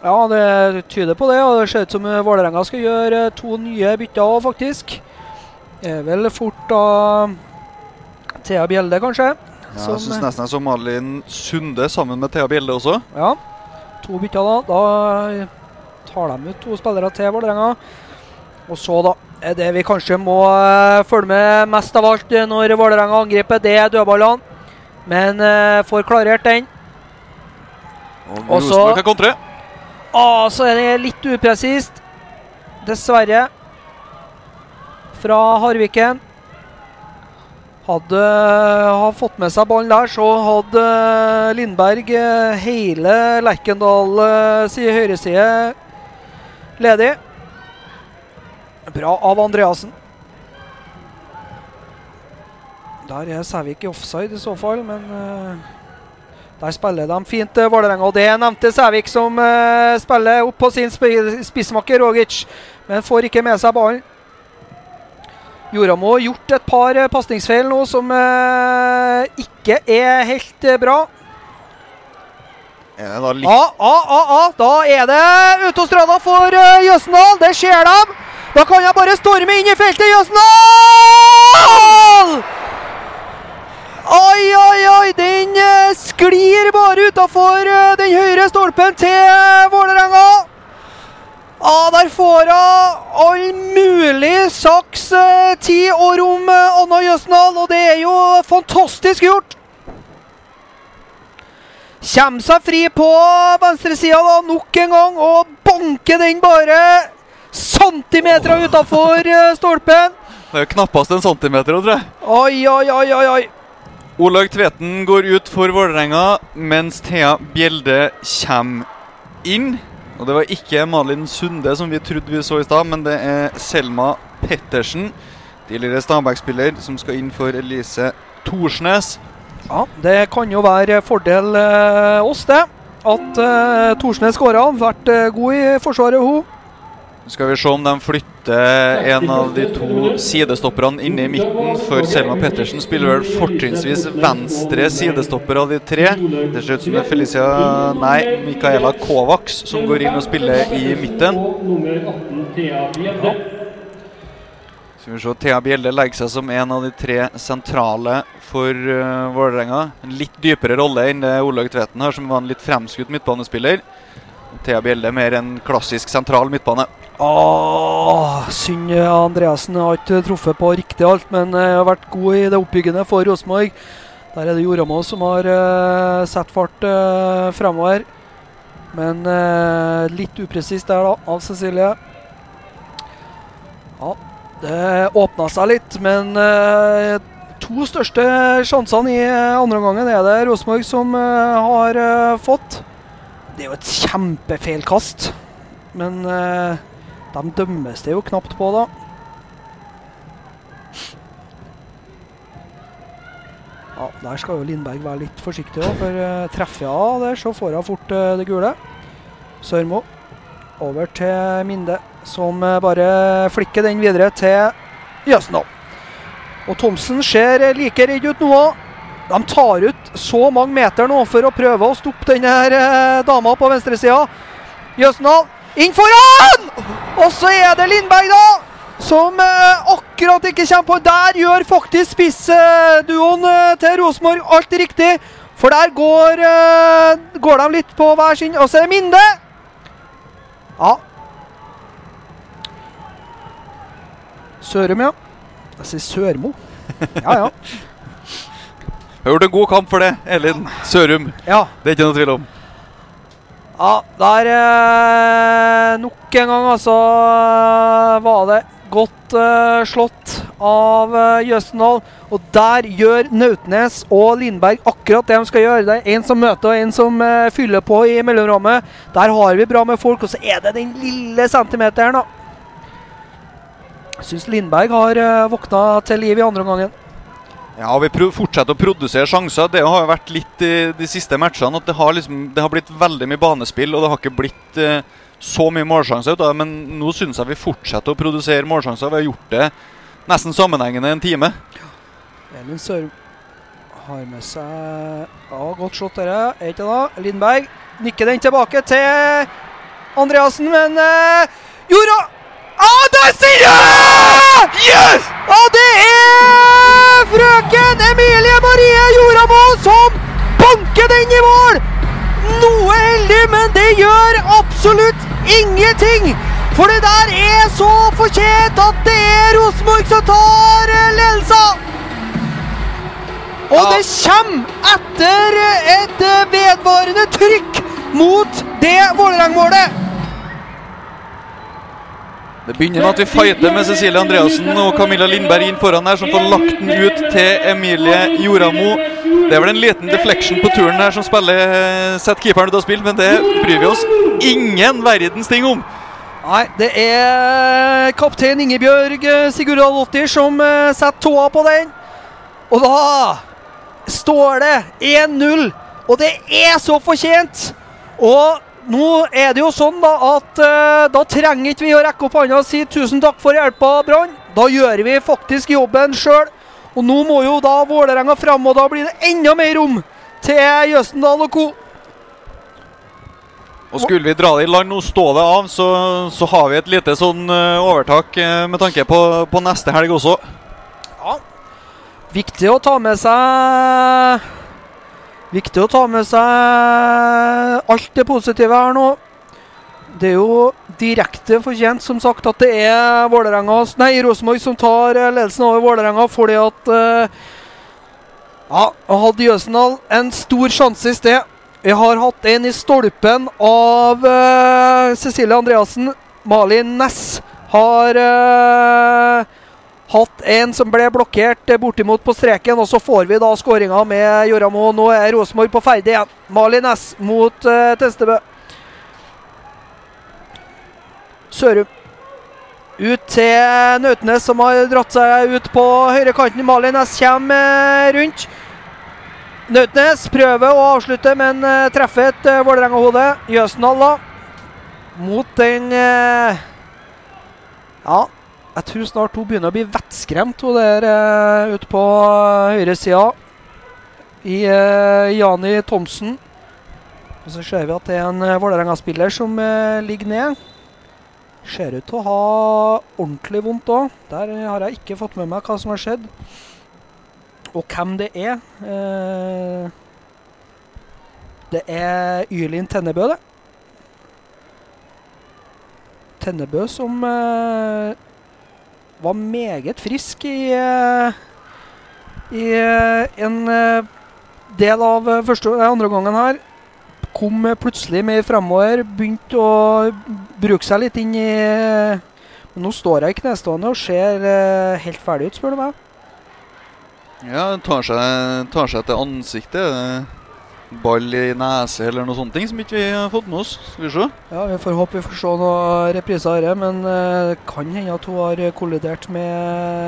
Ja, det tyder på det. Og det ser ut som eh, Vålerenga skal gjøre eh, to nye bytter òg, faktisk. Er vel fort da Thea Bjelde, kanskje. Ja, jeg syns eh, nesten jeg så Malin Sunde sammen med Thea Bjelde også. Ja. To bytter da. Da tar de ut to spillere til Vålerenga. Og så, da, er det vi kanskje må eh, følge med mest av alt eh, når Vålerenga angriper, det er dødballene. Men eh, får klarert den. Og Rosenborg kan kontre. Ah, så er det litt upresist. Dessverre. Fra Harviken. Hadde har fått med seg ballen der, så hadde Lindberg eh, hele Lerkendal eh, høyreside ledig. Bra av Andreassen. Der er Sævik i offside i så fall, men eh, der spiller de fint, eh, Vålerenga. Og det nevnte Sævik som uh, spiller opp på sin sp spissmakker Rogic, men får ikke med seg ballen. Joramo har gjort et par uh, pasningsfeil nå som uh, ikke er helt bra. Ja, ja, ja, ah, Da er det autostrada for Jøsendal. Det ser de. Da kan jeg bare storme inn i feltet. Jøsendal! Oi, oi, oi! Den eh, sklir bare utafor den høyre stolpen til Vålerenga. Ah, der får hun all mulig saks, eh, tid og rom, eh, Anna Jøsendal. Og det er jo fantastisk gjort. Kommer seg fri på venstresida da, nok en gang og banker den bare centimeter utafor stolpen. Det er jo knappast en centimeter, tror jeg. Oi, oi, oi, oi, oi. Olaug Tveten går ut for Vålerenga, mens Thea Bjelde kommer inn. Og det var ikke Malin Sunde som vi trodde vi så i stad, men det er Selma Pettersen, tidligere Stabæk-spiller, som skal inn for Elise Thorsnes. Ja, det kan jo være fordel eh, oss, det. At eh, Thorsnes skåra. Vært eh, god i forsvaret, hun. Skal vi se om de flytter en av de to sidestopperne inne i midten, for Selma Pettersen spiller vel fortrinnsvis venstre sidestopper av de tre. Det ser ut som det er Felicia Nei, Mikaela Kovacs som går inn og spiller i midten. Skal vi se, Thea Bjelde legger seg som en av de tre sentrale for uh, Vålerenga. En litt dypere rolle enn det Olaug Tveten har, som var en litt fremskutt midtbanespiller. Thea Bjelde mer en klassisk sentral midtbane. Åh, synd eh, Andreassen har ikke truffet på riktig alt, men jeg har vært god i det oppbyggende for Rosenborg. Der er det Joramo som har uh, satt fart uh, fremover. Men uh, litt upresist der, da, av Cecilie. Ja, det åpna seg litt, men uh, to største sjansene i eh, andre omgangen er det Rosenborg som uh, har uh, fått. Det er jo et kjempefeilkast, men eh, de dømmes det jo knapt på, da. Ja, Der skal jo Lindberg være litt forsiktig, også, for eh, treffer hun der, så får hun fort eh, det gule. Sørmo over til Minde, som eh, bare flikker den videre til Jøsendal. Og Thomsen ser like redd ut nå òg. De tar ut så mange meter nå for å prøve å stoppe denne her, dama på venstresida. Jøsendal inn foran! Og så er det Lindberg, da! Som eh, akkurat ikke kommer på. Der gjør faktisk spissduoen eh, til Rosenborg alt riktig. For der går, eh, går de litt på hver sin. Og så er det Minde! Ja. Sørum, ja. Jeg sier Sørmo. Ja, ja. Har gjort en god kamp for det, Elin Sørum. ja. Det er ikke noe tvil om. Ja, der eh, Nok en gang, altså, var det godt eh, slått av eh, Jøsendal. Og der gjør Nautnes og Lindberg akkurat det de skal gjøre. Det er en som møter og en som eh, fyller på i mellomrommet. Der har vi bra med folk, og så er det den lille centimeteren, da. Syns Lindberg har uh, våkna til liv i andre omgangen. Ja, Vi fortsetter å produsere sjanser. Det har jo vært litt i de siste matchene at det har, liksom, det har blitt veldig mye banespill, og det har ikke blitt eh, så mye målsjanser ut av det. Men nå syns jeg vi fortsetter å produsere målsjanser. Vi har gjort det nesten sammenhengende en time. Elin Sørum har med seg Ja, godt slått dere. Er ikke det? Lindberg nikker den tilbake til Andreassen, men eh, Jorda! Ah, der sier jeg! Yes! Og det er frøken Emilie Marie Joramo som banker den i mål! Noe heldig, men det gjør absolutt ingenting! For det der er så fortjent at det er Rosenborg som tar eh, ledelsen! Og Ja. det kommer etter et eh, vedvarende trykk mot det Vålerenga-målet. Det begynner med at vi fighter med Cecilie Andreassen og Camilla Lindberg inn foran her, som får lagt den ut til Emilie Joramo. Det er vel en liten deflection på turen her som spiller setter keeperen ut av spill, men det bryr vi oss ingen verdens ting om. Nei, det er kaptein Ingebjørg eh, Sigurdalotter som eh, setter tåa på den. Og da står det 1-0, og det er så fortjent! Og nå er det jo sånn da at eh, da trenger ikke vi å rekke opp hånda og si tusen takk for hjelpa, Brann. Da gjør vi faktisk jobben sjøl. Og nå må jo da Vålerenga fram, og da blir det enda mer rom til Jøstendal og co. Og skulle vi dra det i land og stå det av, så, så har vi et lite sånn eh, overtak eh, med tanke på, på neste helg også. Ja. Viktig å ta med seg Viktig å ta med seg alt det positive her nå. Det er jo direkte fortjent, som sagt, at det er Rosenborg som tar eh, ledelsen over Vålerenga fordi at eh, Ja, hadde Jøsendal en stor sjanse i sted. Vi har hatt en i stolpen av uh, Cecilie Andreassen. Malin Næss har eh, hatt en som ble blokkert eh, bortimot på streken, og så får vi da skåringa med Joramo. Nå er Rosenborg på ferde igjen. Mali Næss mot uh, Tenstebø. Sørum. Ut til Nautnes, som har dratt seg ut på høyrekanten. Mali Næss kommer eh, rundt. Nautnes prøver å avslutte, men uh, treffer et uh, Vålerenga-hode. Jøsendal, da. Mot den uh, Ja, jeg tror snart hun begynner å bli vettskremt, hun der uh, ute på uh, høyresida. I uh, Jani Thomsen. Og så ser vi at det er en Vålerenga-spiller som ligger ned. Ser ut til å ha ordentlig vondt òg. Der har jeg ikke fått med meg hva som har skjedd. Og hvem det er. Eh, det er Ylin Tennebø, det. Tennebø som eh, var meget frisk i, eh, i eh, en eh, del av første andre gangen her. Kom plutselig mer fremover, begynte å bruke seg litt inn i Men nå står jeg i knestående og ser helt ferdig ut, spør du meg. Ja, tar seg, tar seg til ansiktet. Det Ball i nese eller noe sånt ting som ikke vi har fått med oss. Skal vi se. Ja, Vi får håpe vi får se noen repriser av dette, men eh, det kan hende at hun har kollidert med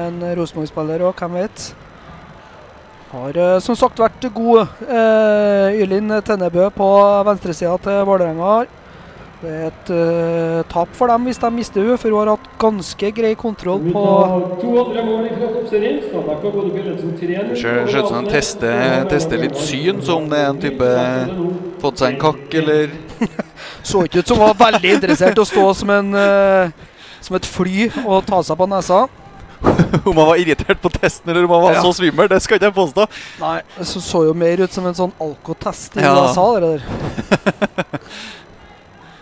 en Rosenborg-spiller òg, hvem vet. Har eh, som sagt vært god. Uh, Ylin Tennebø på venstresida til Vålerenga. Det er et uh, tap for dem hvis de mister henne, for hun har hatt ganske grei kontroll på To andre mål fra toppserien. Stabæk har gått opp i ledelsen 3-0. Det ser ser som han tester, tester litt syn, så om det er en type Fått seg en kakk eller Så ikke ut som hun var veldig interessert i å stå som, en, uh, som et fly og ta seg på nesa. Om han var irritert på testen eller om han var Ja. så svimmel. Det skal ikke jeg påstå. Nei, det så, så jo mer ut som en sånn alkotest i Ja. USA, det der.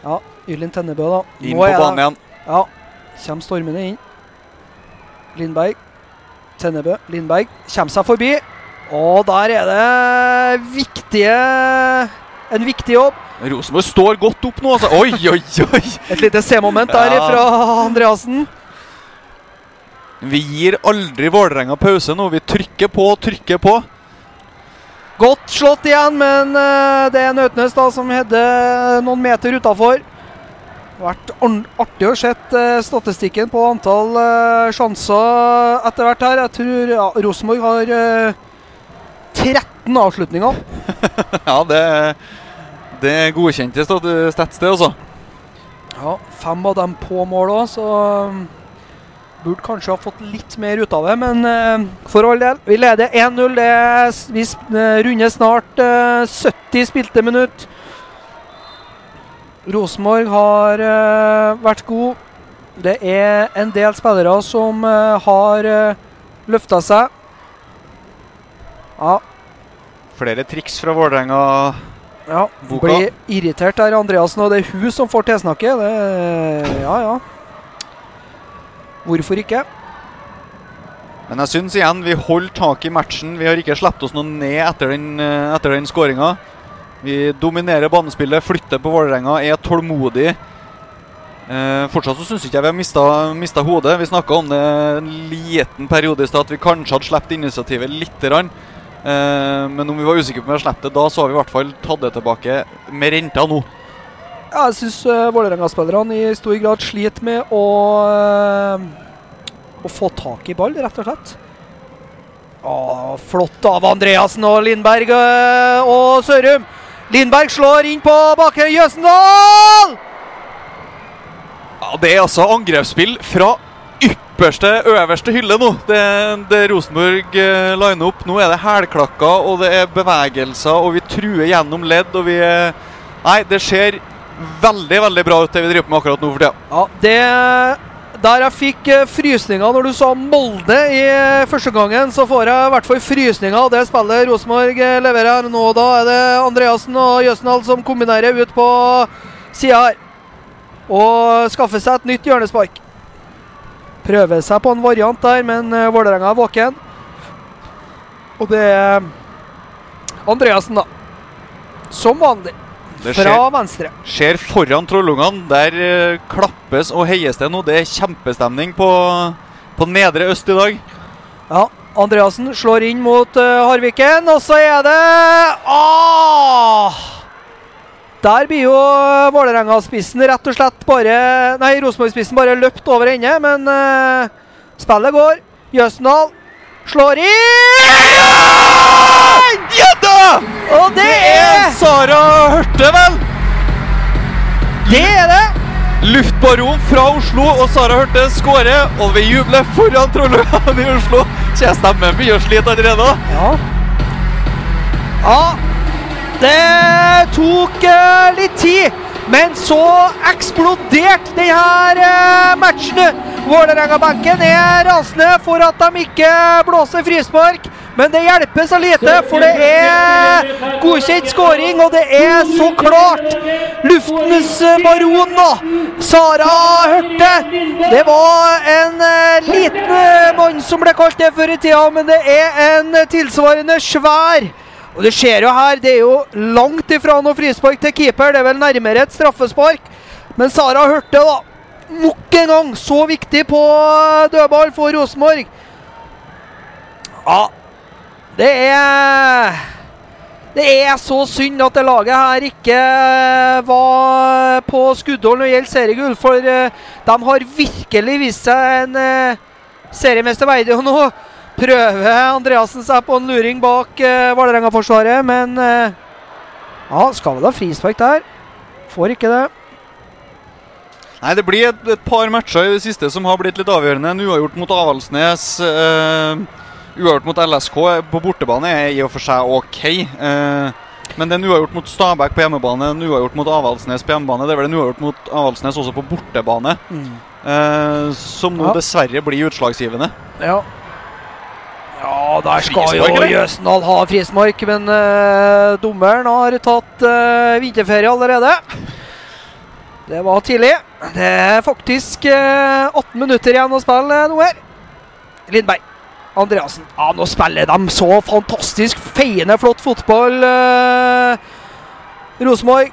ja, Ylin Tennebø, da. Inn Nå på er banen igjen. Ja, kommer stormende inn. Lindberg. Tennebø. Lindberg kommer seg forbi. Og der er det viktige En viktig jobb. Rosenborg står godt opp nå, altså. Oi, oi, oi! Et lite C-moment der Ja. fra Andreassen. Vi gir aldri Vålerenga pause nå. Vi trykker på og trykker på. Godt slått igjen, men eh, det er Nautnes da som header noen meter utafor. Vært artig å se eh, statistikken på antall eh, sjanser etter hvert her. Jeg tror ja, Rosenborg har eh, 13 avslutninger. Ja, det, det er godkjente stat- stats, det, altså. Ja, Fem av dem på mål òg, så burde kanskje ha fått litt mer ut av det. Men eh, for all del, vi leder 1-0. Det er Vi eh, runder snart eh, 70 spilte minutt. Rosenborg har eh, vært god. Det er en del spillere som uh, har uh, løfta seg. Ja, Flere triks fra Vålerenga. ja. Boka. Blir irritert der, Andreassen, og det er hun som får tilsnakket. Det, ja, ja. Hvorfor ikke? Men jeg syns igjen vi holder tak i matchen. Vi har ikke sluppet oss noe ned etter den, eh, etter den skåringa. Vi dominerer banespillet, flytter på Vålerenga, er tålmodig. Eh, fortsatt så syns ikke jeg vi har mista, mista hodet. Vi snakka om det en liten periode i stad, at vi kanskje hadde sluppet initiativet lite grann. Eh, men om vi var usikre på om vi hadde sluppet det da, så har vi i hvert fall tatt det tilbake med renta nå. Jeg syns uh, Vålerenga-spillerne i stor grad sliter med å uh, Å få tak i ball, rett og slett. Å, flott av Andreassen og Lindberg uh, og Sørum. Lindberg slår inn på bakre Jøsendal! Ja, Det er altså angrepsspill fra ypperste, øverste hylle nå. Det, det Rosenborg uh, liner opp. Nå er det hælklakker, og det er bevegelser, og vi truer gjennom ledd, og vi uh, Nei, det ser veldig, veldig bra ut, det vi driver med akkurat nå for tida. Ja, det Der jeg fikk eh, frysninger når du sa Molde i eh, første gangen, så får jeg i hvert fall frysninger det spillet Rosenborg eh, leverer her nå. Da er det Andreassen og Jøsendal som kombinerer ut på sida her. Og skaffer seg et nytt hjørnespark. Prøver seg på en variant der, men Vålerenga er våken. Og det er Andreassen, da. Som vanlig. Det Fra skjer. venstre. Ser foran Trollungene. Der eh, klappes og heies det nå. Det er kjempestemning på, på Nedre Øst i dag. Ja, Andreassen slår inn mot uh, Harviken, og så er det ah! Der blir jo Vålerenga-spissen rett og slett bare Nei, Rosenborg-spissen bare løpt over ende, men uh, spillet går. Jøsendal slår inn! Ja da! Og det er Sara Hørte, vel? Det er det! Luftbaron fra Oslo, og Sara Hørte skårer. Og vi jubler foran trollerne i Oslo. Kjenner stemmen begynner å slite allerede. Ja. Ja. Det tok eh, litt tid, men så eksploderte her matchen. Vålerenga-benken er rasende for at de ikke blåser frispark. Men det hjelper så lite, for det er godkjent skåring, og det er så klart luftens eh, baron, da. Sara Hørte. Det var en eh, liten eh, mann som ble kalt det før i tida, men det er en eh, tilsvarende svær. Og det ser jo her, det er jo langt ifra noe frispark til keeper. Det er vel nærmere et straffespark. Men Sara Hørte, da. Nok en gang så viktig på dødball for Rosenborg. Ja, det er Det er så synd at det laget her ikke var på skuddhold når det gjelder seriegull, for eh, de har virkelig vist seg en eh, seriemester verdig. Og nå prøver Andreassen seg på en luring bak eh, Vålerenga-forsvaret, men eh, Ja, skal vel ha frispark der. Får ikke det. Nei, Det blir et, et par matcher i det siste som har blitt litt avgjørende. En uavgjort mot Avaldsnes. Eh, uavgjort mot LSK på bortebane er i og for seg OK. eh, men det er en uavgjort mot Stabæk på hjemmebane, en uavgjort mot Avaldsnes på hjemmebane. Det er vel en uavgjort mot Avaldsnes også på bortebane. eh, som nå Ja. dessverre blir utslagsgivende. Ja. Ja, der skal jo? Jøsendal ha frismark, men uh, dommeren har tatt uh, vinterferie allerede. Det var tidlig. Det er faktisk uh, 18 minutter igjen å spille nå her. Lindberg. Andreassen. Ja, nå spiller de så fantastisk feiende flott fotball, Uh, Rosenborg.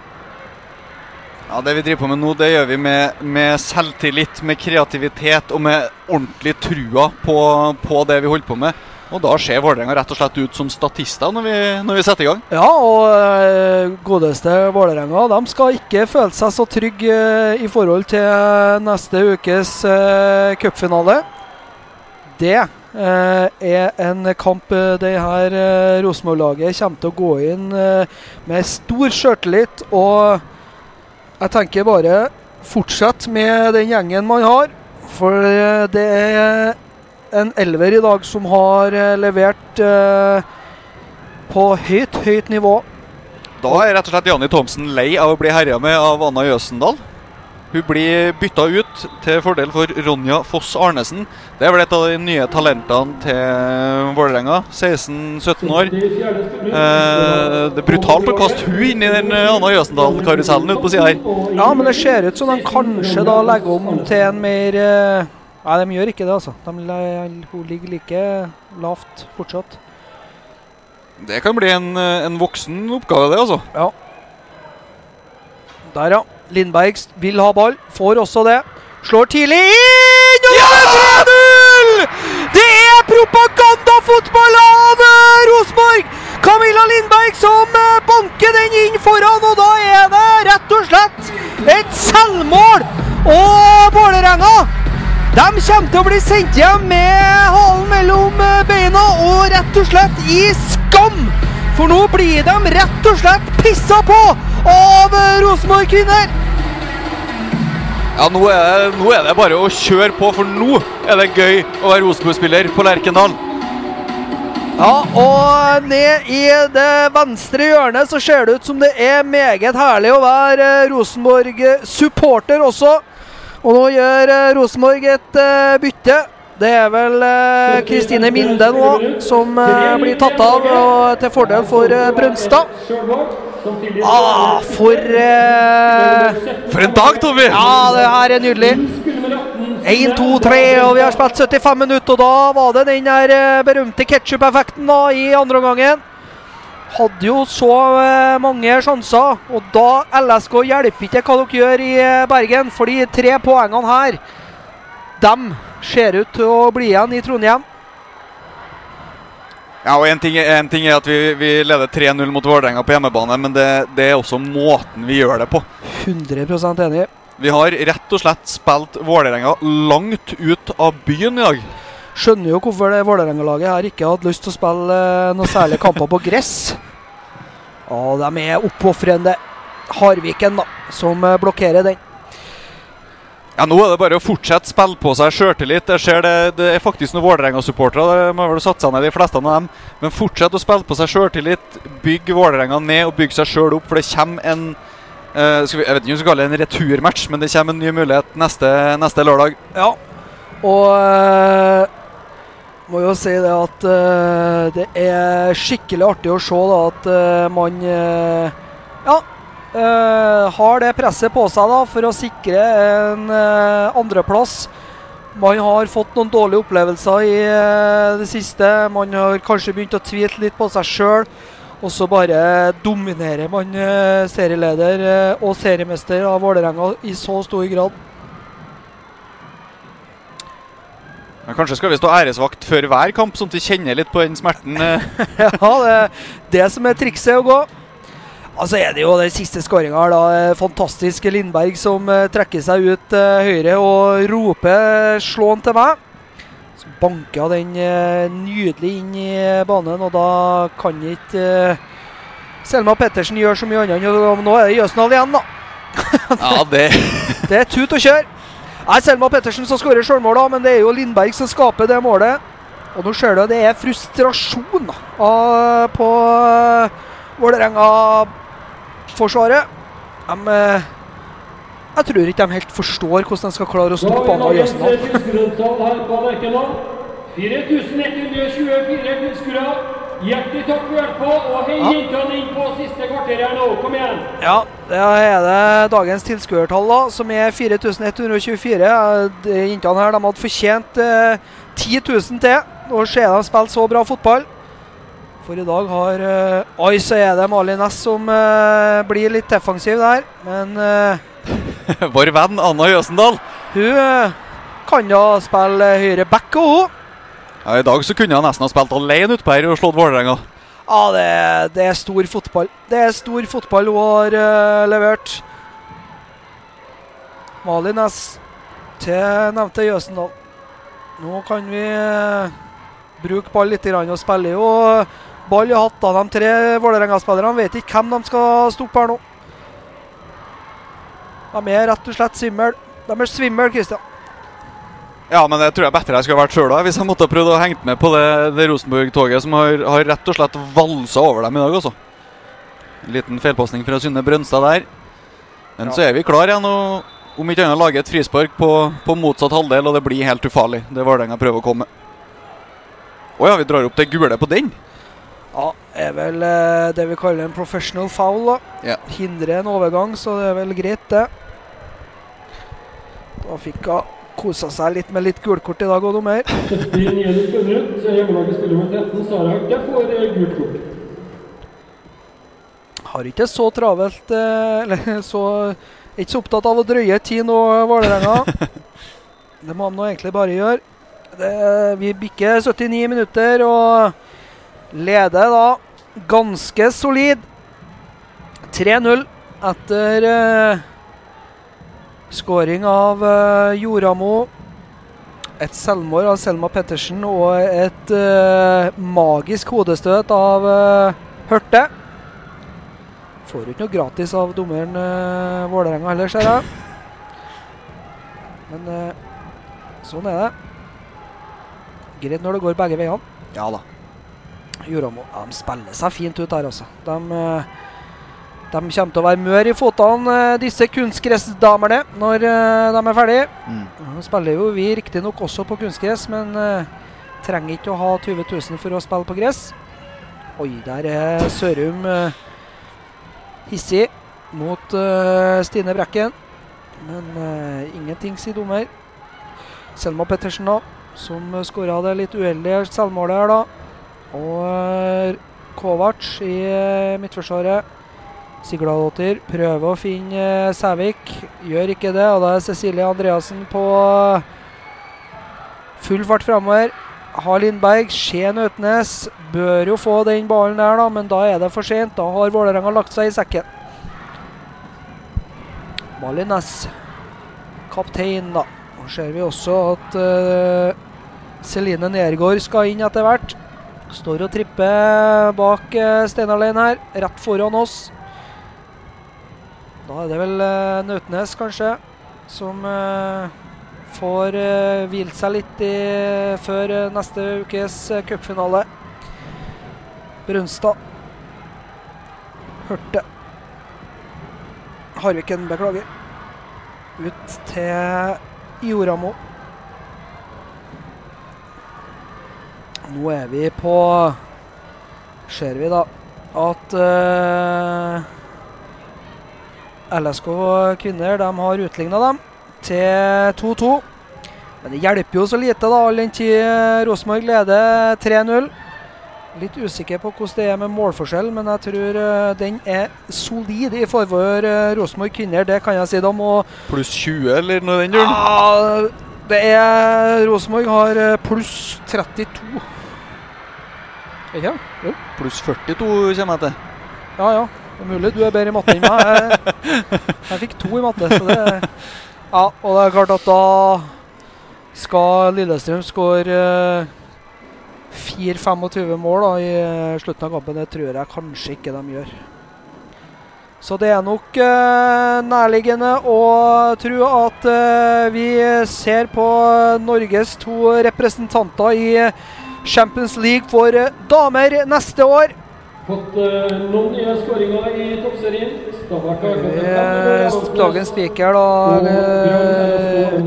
Ja, Det vi driver på med nå, det gjør vi med, med selvtillit, med kreativitet og med ordentlig trua på, på det vi holder på med. Og da ser Vålerenga rett og slett ut som statister når vi, når vi setter i gang. Ja, og eh, godeste Vålerenga de skal ikke føle seg så trygge eh, i forhold til neste ukes uh, cupfinale. Det eh, er en kamp det her uh, Rosenborg-laget kommer til å gå inn eh, med stor sjøltillit. Og jeg tenker bare fortsett med den gjengen man har. For eh, det er en elver i dag som har eh, levert eh, på høyt, høyt nivå. Da er rett og slett Janni Thomsen lei av å bli herja med av Anna Jøsendal. Hun blir bytta ut til fordel for Ronja Foss Arnesen. Det er vel et av de nye talentene til Vålerenga. 16-17 år. Eh, det er brutalt å kaste hun inn i den eh, Anna Jøsendal-karusellen ute på sida her. Ja, men det ser ut som de kanskje da legger om til en mer eh, Nei, de gjør ikke det, altså. De, ligger like lavt fortsatt. Det kan bli en, eh, en voksen oppgave, det, altså. Ja. Der, ja. Lindberg vil ha ball. Får også det. Slår tidlig inn! Og det er 3-0! Det er propagandafotball av eh, Rosenborg! Camilla Lindberg som eh, banker den inn foran, og da er det rett og slett et selvmål! Og Vålerenga de kommer til å bli sendt hjem med halen mellom beina og rett og slett i skam! For nå blir de rett og slett pissa på av eh, Rosenborg-kvinner! Ja, nå er, det, nå er det bare å kjøre på, for nå er det gøy å være Rosenborg-spiller på Lerkendal. Ja, og ned i det venstre hjørnet så ser det ut som det er meget herlig å være eh, Rosenborg-supporter også. Og nå gjør eh, Rosenborg et eh, bytte. Det er vel eh, Kristine Minde nå som blir tatt av til fordel for Brønstad. Ah, for eh, For en dag, Tommy! Ja, det her er nydelig. 1, 2, 3, og vi har spilt 75 minutter, og da var det den der berømte ketsjup-effekten i andre omgangen. Hadde jo så eh, mange sjanser, og da LSK hjelper ikke hva dere gjør i eh, Bergen, for de tre poengene her, dem ser ut til å bli igjen i Trondheim. Ja, og En ting, en ting er at vi, vi leder 3-0 mot Vålerenga på hjemmebane, men det, det er også måten vi gjør det på. 100 enig. Vi har rett og slett spilt Vålerenga langt ut av byen i dag. Skjønner jo hvorfor det Vålerenga-laget her ikke hadde lyst til å spille noen noe særlig kamper på gress. Og de er oppofrende. Harviken, da, som eh, blokkerer den. Ja, Nå er det bare å fortsette spille på seg sjøltillit. Jeg ser det, det er faktisk noen Vålerenga-supportere. Det må vel satt seg ned, de fleste av dem. Men fortsett å spille på seg sjøltillit. Bygg Vålerenga ned og bygg seg sjøl opp, for det kommer en Uh, vi, Jeg vet ikke om vi skal kalle det en returmatch, men det kommer en ny mulighet neste, neste lørdag. Ja, og eh, må jo si det at uh, det er skikkelig artig å se da at uh, man uh, ja, har det presset på seg da for å sikre en andreplass. Man har fått noen dårlige opplevelser i det siste. Man har kanskje begynt å tvile litt på seg sjøl. Og så bare dominerer man serieleder og seriemester av Vålerenga i så stor grad. Men Kanskje skal vi stå æresvakt før hver kamp, sånn at vi kjenner litt på den smerten. eh. ja, det er det som er trikset å gå. Altså er det jo den siste skåringa her, da. eh, Fantastisk Lindberg som eh, trekker seg ut høyre og roper 'slå han til meg'. Så banker den nydelig inn i banen, og da kan ikke Selma Pettersen gjør så mye annet. enn Nå er det Jøsendal igjen, da. Ja, det Det er tut og kjør. Det er Selma Pettersen som skårer sjølmåla, men det er jo Lindberg som skaper det målet. Og nå ser du det er frustrasjon på uh, Vålerenga-forsvaret. De, eh, jeg tror ikke de helt forstår hvordan de skal klare å stoppe Anna her på 4124 tilskuere. Hjertelig takk for hjelpa, og hei Ja. jentene inn på siste kvarter her nå. Kom igjen. Ja, det er det dagens tilskuertall, da, som er 4124. Eh, Jentene her de hadde fortjent eh, 10 000 til å se dem spille så bra fotball. For i dag har eh, Oi, så er det Malin Næss som eh, blir litt defensiv der. Men eh, Vår venn Anna Jøsendal. hun eh, kan da spille høyre back og hun. Ja, I dag så kunne han nesten ha spilt alene utpå her og slått Vålerenga. Ja, det, det er stor fotball. Det er stor fotball hun har uh, levert. Malin S. til nevnte Jøsendal. Nå kan vi eh, bruke ball litt og spille jo ball i hatt av de tre Vålerenga-spillerne. Vet ikke hvem de skal stoppe her nå. De er rett og slett svimmel. De er svimmel, Kristian. Ja, men det tror jeg bedre jeg skulle vært sjøl hvis jeg måtte prøvd å henge med på det, det Rosenborg-toget som har, har rett og slett valsa over dem i dag, altså. En liten feilpasning fra Synne Brønstad der. Men Ja. så er vi klar igjen, og om ikke annet lage et frispark på, på motsatt halvdel, og det blir helt ufarlig. Det er Vålerenga prøver å komme med. Å ja, vi drar opp det gule på den. Ja, er vel eh, det vi kaller en professional foul. da. Ja. Hindrer en overgang, så det er vel greit, det. Da fikk hun kosa seg litt med litt gulkort i dag, og dommer. mer. 29 minutt, hjemmelaget spiller med 13, Sara får eh, gult kort. Har ikke så travelt eh, Eller så ikke så opptatt av å drøye tid nå, Vålerenga. Det må han nå egentlig bare gjøre. Det, vi bikker 79 minutter og leder da ganske solid 3-0 etter scoring av uh, Joramo. Et selvmål av Selma Pettersen og et uh, magisk hodestøt av uh, Hørte. Får ikke noe gratis av dommeren uh, Vålerenga heller, ser jeg. Men sånn er det. Greit når det går begge veiene. Ja da. Joramo de spiller seg fint ut her, altså. De, de kommer til å være mør i fotene, eh, disse kunstgressdamene, når eh, de er ferdige. Mm. Nå spiller jo vi riktignok også på kunstgress, men eh, trenger ikke å ha 20 000 for å spille på gress. Oi, der er Sørum hissig mot Stine Brekken. Men uh, ingenting, sier dommer. Selma Pettersen, da, som skåra det litt uheldige selvmålet her, da. Og uh, Kovac i uh, midtforsvaret. Sigladottir prøver å finne eh, Sævik. Gjør ikke det. Og da er Cecilie Andreassen på eh, full fart framover. Har Lindberg, Skien Øtnes bør jo få den ballen der, da, men da er det for sent. Da har Vålerenga lagt seg i sekken. Malin Næss, kaptein, da. Nå ser vi også at uh, Celine Nergård skal inn etter hvert. Står og tripper bak uh, Steinalein her, rett foran oss. Da er det vel uh, Nautnes, kanskje, som uh, får uh, hvilt seg litt i, før neste ukes uh, cupfinale. Brunstad. Hørte. Harviken, beklager. Ut til Joramo. Nå er vi på Ser vi da at eh, LSK kvinner de har utligna dem til 2-2. Men det hjelper jo så lite, da, all den tid Rosenborg leder 3-0. Litt usikker på hvordan det er med målforskjell, men jeg tror eh, den er solid i favør uh, Rosenborg kvinner. Det kan jeg si. dem. Pluss 20, eller noe i den duren? Ja, det er Rosenborg har eh, pluss 32. Ikke? Jo. Pluss 42 kommer jeg til. Ja, ja. Det er mulig du er bedre i matte enn meg. Jeg, jeg fikk to i matte, så det Ja, og det er klart at da skal Lillestrøm skåre eh, 4-25 mål da, i eh, slutten av kampen. Det tror jeg kanskje ikke de gjør. Så det er nok eh, nærliggende å tro at eh, vi ser på Norges to representanter i Champions League for eh, damer neste år. Fått eh, noen nye skåringer i toppserien. Eh, Dagens speaker da eh,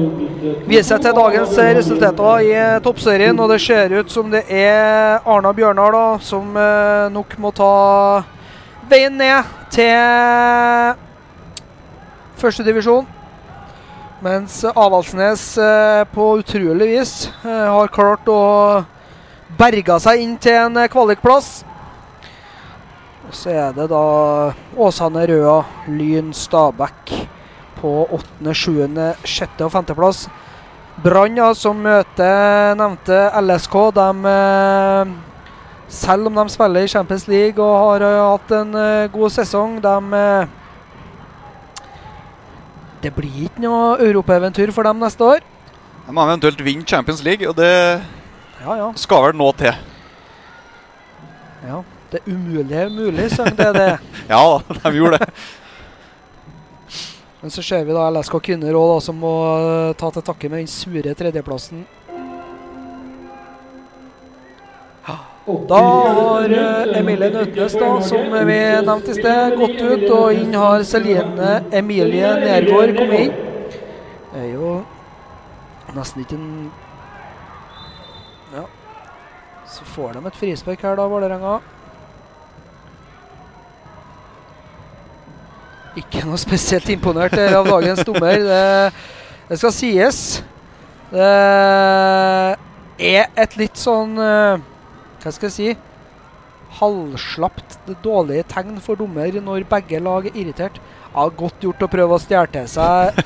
viser til dagens resultater i toppserien, og det ser ut som det er Arna Bjørnar da, som nok må ta veien ned til førstedivisjon. Mens Avaldsnes på utrolig vis har klart å berga seg inn til en kvalikplass. Så er det da Åsane Røa, Lyn, Stabæk på åttende, sjuende, sjette og femteplass. Brann, som møter nevnte LSK, de eh, Selv om de spiller i Champions League og har eh, hatt en eh, god sesong, de Det blir ikke noe europaeventyr for dem neste år. De må eventuelt vinne Champions League, og det Ja, ja. skal vel nå til. ja. Det umulige er mulig, sang det det. Ja da, de gjorde det. Men så ser vi da LSK kvinner òg, som må eh, ta til takke med den sure tredjeplassen. Da har eh, Emilie Nøtnes, da, som vi nevnte i sted, gått ut. Og inn har Celine Emilie Nergård kommet inn. Det er jo nesten ikke en Ja. Så får de et frispark her, da, Vålerenga. Ikke noe spesielt imponert av dagens dommer. Det, det skal sies. Det er et litt sånn eh, Hva skal jeg si halvslapt dårlige tegn for dommer når begge lag er irritert. Ja, godt gjort å prøve å stjele til seg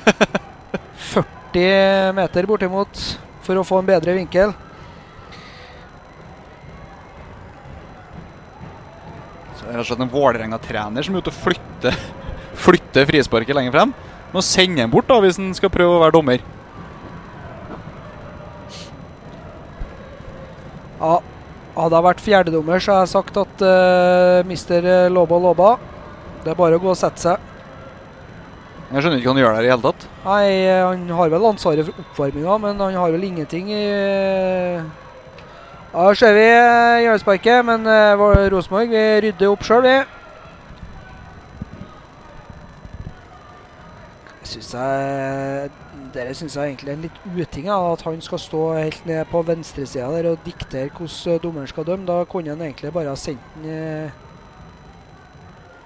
40 meter bortimot for å få en bedre vinkel. Så det er rett og slett en Vålerenga-trener som er ute og flytter, flytter frisparket lenger frem. Nå sender han bort da, hvis han skal prøve å være dommer. Ja, hadde jeg vært fjerdedommer, så har jeg sagt at uh, mister Loba Loba Det er bare å gå og sette seg. Jeg skjønner ikke hva han gjør der i hele tatt. Nei, han har vel ansvaret for oppvarminga, men han har vel ingenting i Ja, ser vi hjørnesparket, men uh, Rosenborg vi rydder opp sjøl, vi. Syns jeg Dere syns jeg egentlig er en litt uting, at han skal stå helt ned på venstresida der og diktere hvordan dommeren skal dømme. Da kunne han egentlig bare ha sendt den eh,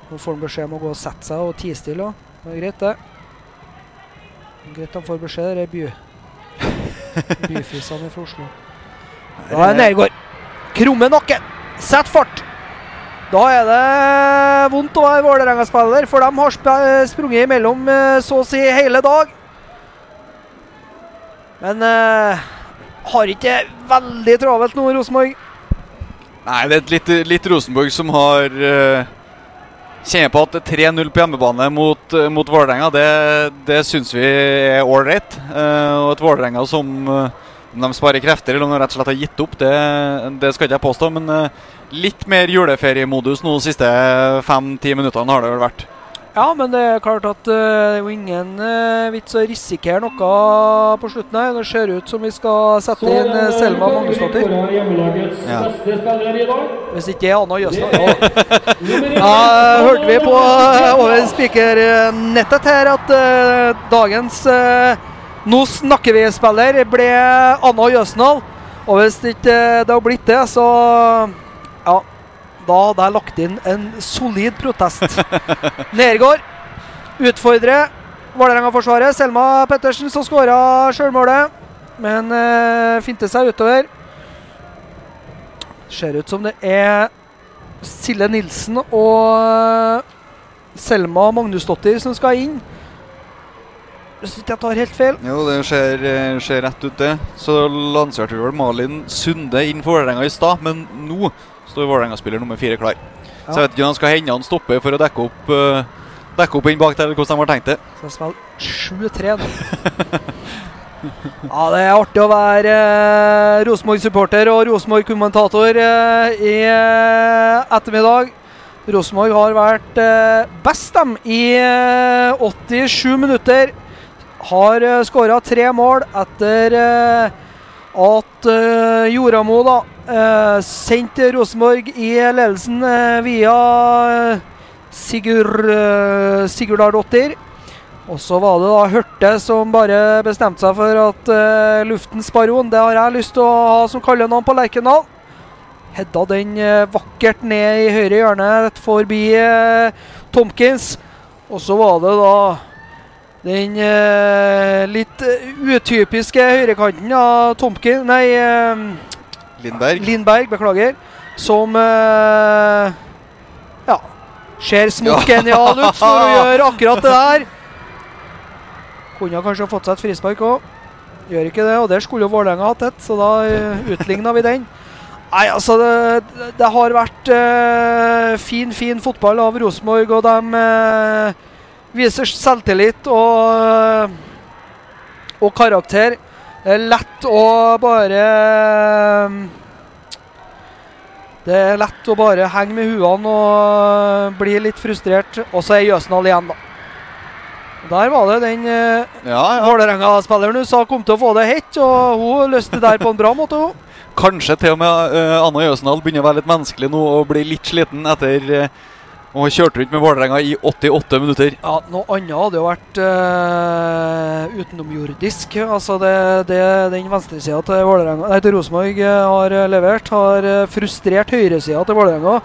Nå får han beskjed om å gå og sette seg og tie stille òg. Det er greit, det. Greit han får beskjed, er by. byfisene fra Oslo. Da er Nergård. Krumme nakken. Sett fart. Da er det vondt å være Vålerenga-spiller, for de har sprunget imellom eh, så å si hele dag. Men eh, har ikke veldig travelt nå, Rosenborg. Nei, det er litt, litt Rosenborg som har eh, Kjenner på at 3-0 på hjemmebane mot, uh, mot Vålerenga, det, det syns vi er ålreit. Eh, og et Vålerenga som om de sparer krefter eller om de rett og slett har gitt opp, det, det skal ikke jeg påstå. Men uh, litt mer juleferiemodus nå de siste fem-ti minuttene har det vel vært. Ja, men det er klart at uh, det er jo ingen uh, vits å risikere noe på slutten her. Det ser ut som vi skal sette inn uh, Selma Magnusdottir. Ja. Hvis ikke det er Anna Jøstad. Ja, hørte vi på over spikernettet her at dagens Nå snakker vi-spiller ble Anna Jøsna. Og hvis ikke det har blitt det, så ja, da hadde jeg lagt inn en solid protest. Nergård utfordrer Vålerenga-forsvaret. Selma Pettersen som skåra sjølmålet, men uh, finter seg utover. Ser ut som det er Sille Nilsen og Selma Magnusdottir som skal inn. Hvis ikke jeg tar helt feil. Jo, det ser, ser rett ut, det. Så lanserte vi vel Malin Sunde inn for Vålerenga i stad, men nå står Vålerenga-spiller nummer fire klar. Ja. Så jeg vet ikke om han skal hende han stopper for å dekke opp, uh, dekke opp inn bak der, hvordan de har tenkt det. Så spiller 7-3 nå. ja, det er artig å være uh, Rosenborg-supporter og Rosenborg-kommentator uh, i ettermiddag. Rosenborg har vært best, dem, i 87 minutter. Har uh, skåra tre mål etter at Joramo da Uh, sendte Rosenborg i ledelsen uh, via uh, Sigurd uh, Og så var det da Hørte som bare bestemte seg for at uh, luftens baron, det har jeg lyst til å ha som kallenavn på Lerkendal. Hedda den vakkert ned i høyre hjørne forbi Tomkins. Og så var det da den litt utypiske høyrekanten av Tomkin Nei Lindberg. Lindberg, beklager. Som eh, ja, ser smått genial ut når hun gjør akkurat det der. Kunne kanskje fått seg et frispark òg. Gjør ikke det, og der skulle jo Vålerenga hatt et, så da uh, utligna vi den. Nei, altså Det, det har vært uh, fin, fin fotball av Rosenborg, og de viser selvtillit og, og karakter. Det er lett å bare Det er lett å bare henge med huene og bli litt frustrert. Og så er Jøsendal igjen, da. Der var det den uh, ja, ja. Vålerenga-spilleren du sa kom til å få det hett, og hun løste det der på en bra måte. Hun. Kanskje til og med uh, Anna Jøsendal begynner å være litt menneskelig nå og bli litt sliten etter uh, Og kjørte rundt med Vålerenga i 88 minutter. Ja, Noe annet hadde jo vært uh, utenomjordisk. Altså det, det den venstresida til til Rosenborg eh, har levert, har eh, frustrert høyresida til Vålerenga.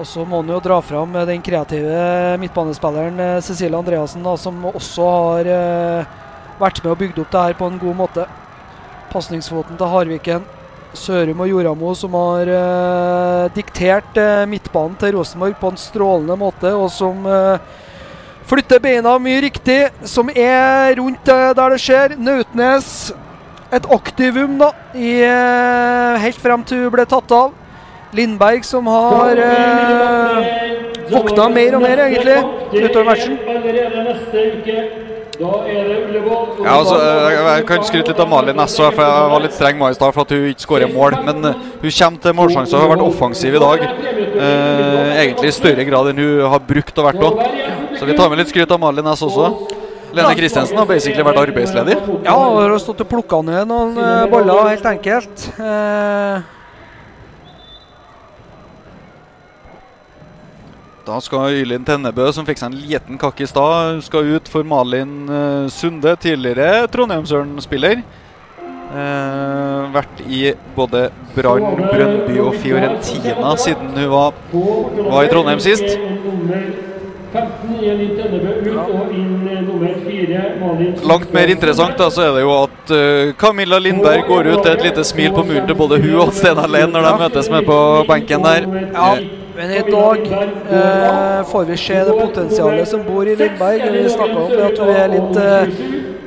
Og så må han jo dra fram den kreative midtbanespilleren Cecilie Andreassen, som også har uh, vært med og bygd opp det her på en god måte. Pasningsfoten til Harviken. Sørum og Joramo som har eh, diktert eh, midtbanen til Rosenborg på en strålende måte, og som eh, flytter beina mye riktig, som er rundt eh, der det skjer. Nautnes, et aktivum da, i, eh, helt frem til hun ble tatt av. Lindberg som har eh, våkna mer og mer, egentlig, utover matchen. Ja, altså, jeg, jeg kan skryte litt av Malin Nessa, for jeg var litt streng med henne i stad for at hun ikke skårer mål. Men eh, hun kommer til målsjanser og har vært offensiv i dag. Eh, egentlig i større grad enn hun har brukt og vært òg. Så vi tar med litt skryt av Malin Ness også. Lene Kristiansen har basically vært arbeidsledig. Ja, hun har stått og plukka ned noen eh, baller, helt enkelt. Eh, Da skal Ylin Tennebø, som fikk seg en liten kakk i stad, skal ut for Malin eh, Sunde, tidligere Trondheimsøren-spiller. Eh, vært i både Brann, Brønnby og Fiorentina siden hun var, var i Trondheim sist. 15 Elin Tennebø ut og inn nummer 4 Malin Langt mer interessant da, så er det jo at uh, Camilla Lindberg går ut. Er et lite smil på muren til både hun og Steinar Lein når de møtes med på benken der. ja, men i dag eh, får vi se det potensialet som bor i Lindberg. Vi snakka om at hun er litt eh,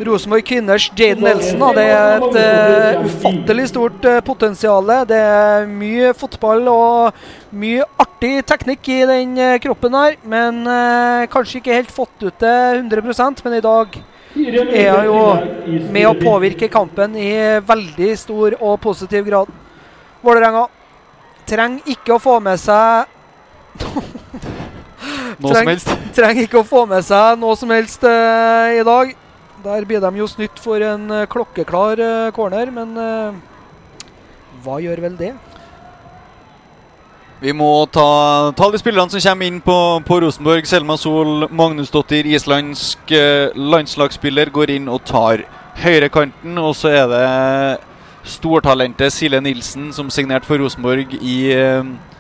Rosenborg kvinners Jaden Nelson. Da. Det er et eh, ufattelig stort eh, potensial. Det er mye fotball og mye artig teknikk i den eh, kroppen her. Men eh, kanskje ikke helt fått ut det 100% men i dag er hun jo med å påvirke kampen i veldig stor og positiv grad. Vålerenga trenger ikke å få med seg Noe som helst. Trenger ikke å få med seg noe som helst uh, i dag. Der blir de jo snytt for en uh, klokkeklar uh, corner, men hva gjør vel det? Vi må ta, ta de spillerne som kommer inn på, på Rosenborg. Selma Sol Magnusdottir, islandsk landslagsspiller, går inn og tar høyrekanten. Og så er det stortalentet Silje Nilsen, som signerte for Rosenborg i,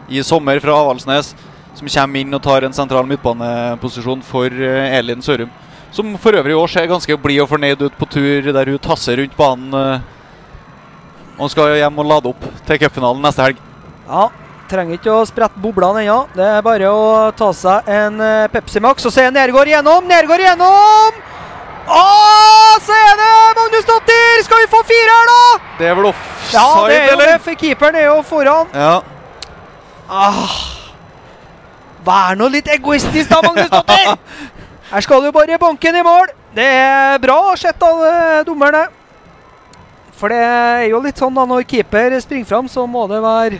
i sommer fra Avaldsnes. Som kommer inn og tar en sentral midtbaneposisjon for eh, Elin Sørum. Som for øvrig òg ser ganske blid og fornøyd ut på tur, der hun tasser rundt banen. eh, Og skal hjem og lade opp til cupfinalen neste helg. Ja, trenger ikke å sprette boblene ennå. Det er bare å ta seg en eh, Pepsi Max og se Nergård igjennom. Nergård igjennom! Å, så er det Magnus Dotter! Skal vi få fire her, da? Det er vel Ja, det er jo eller? det, for keeperen er jo foran. Ja. Ah. Vær nå litt egoistisk da, Magnus Dotter! Her skal du bare banke den i mål. Det er bra sett av eh, dommerne. For det er jo litt sånn da, når keeper springer fram, så må det være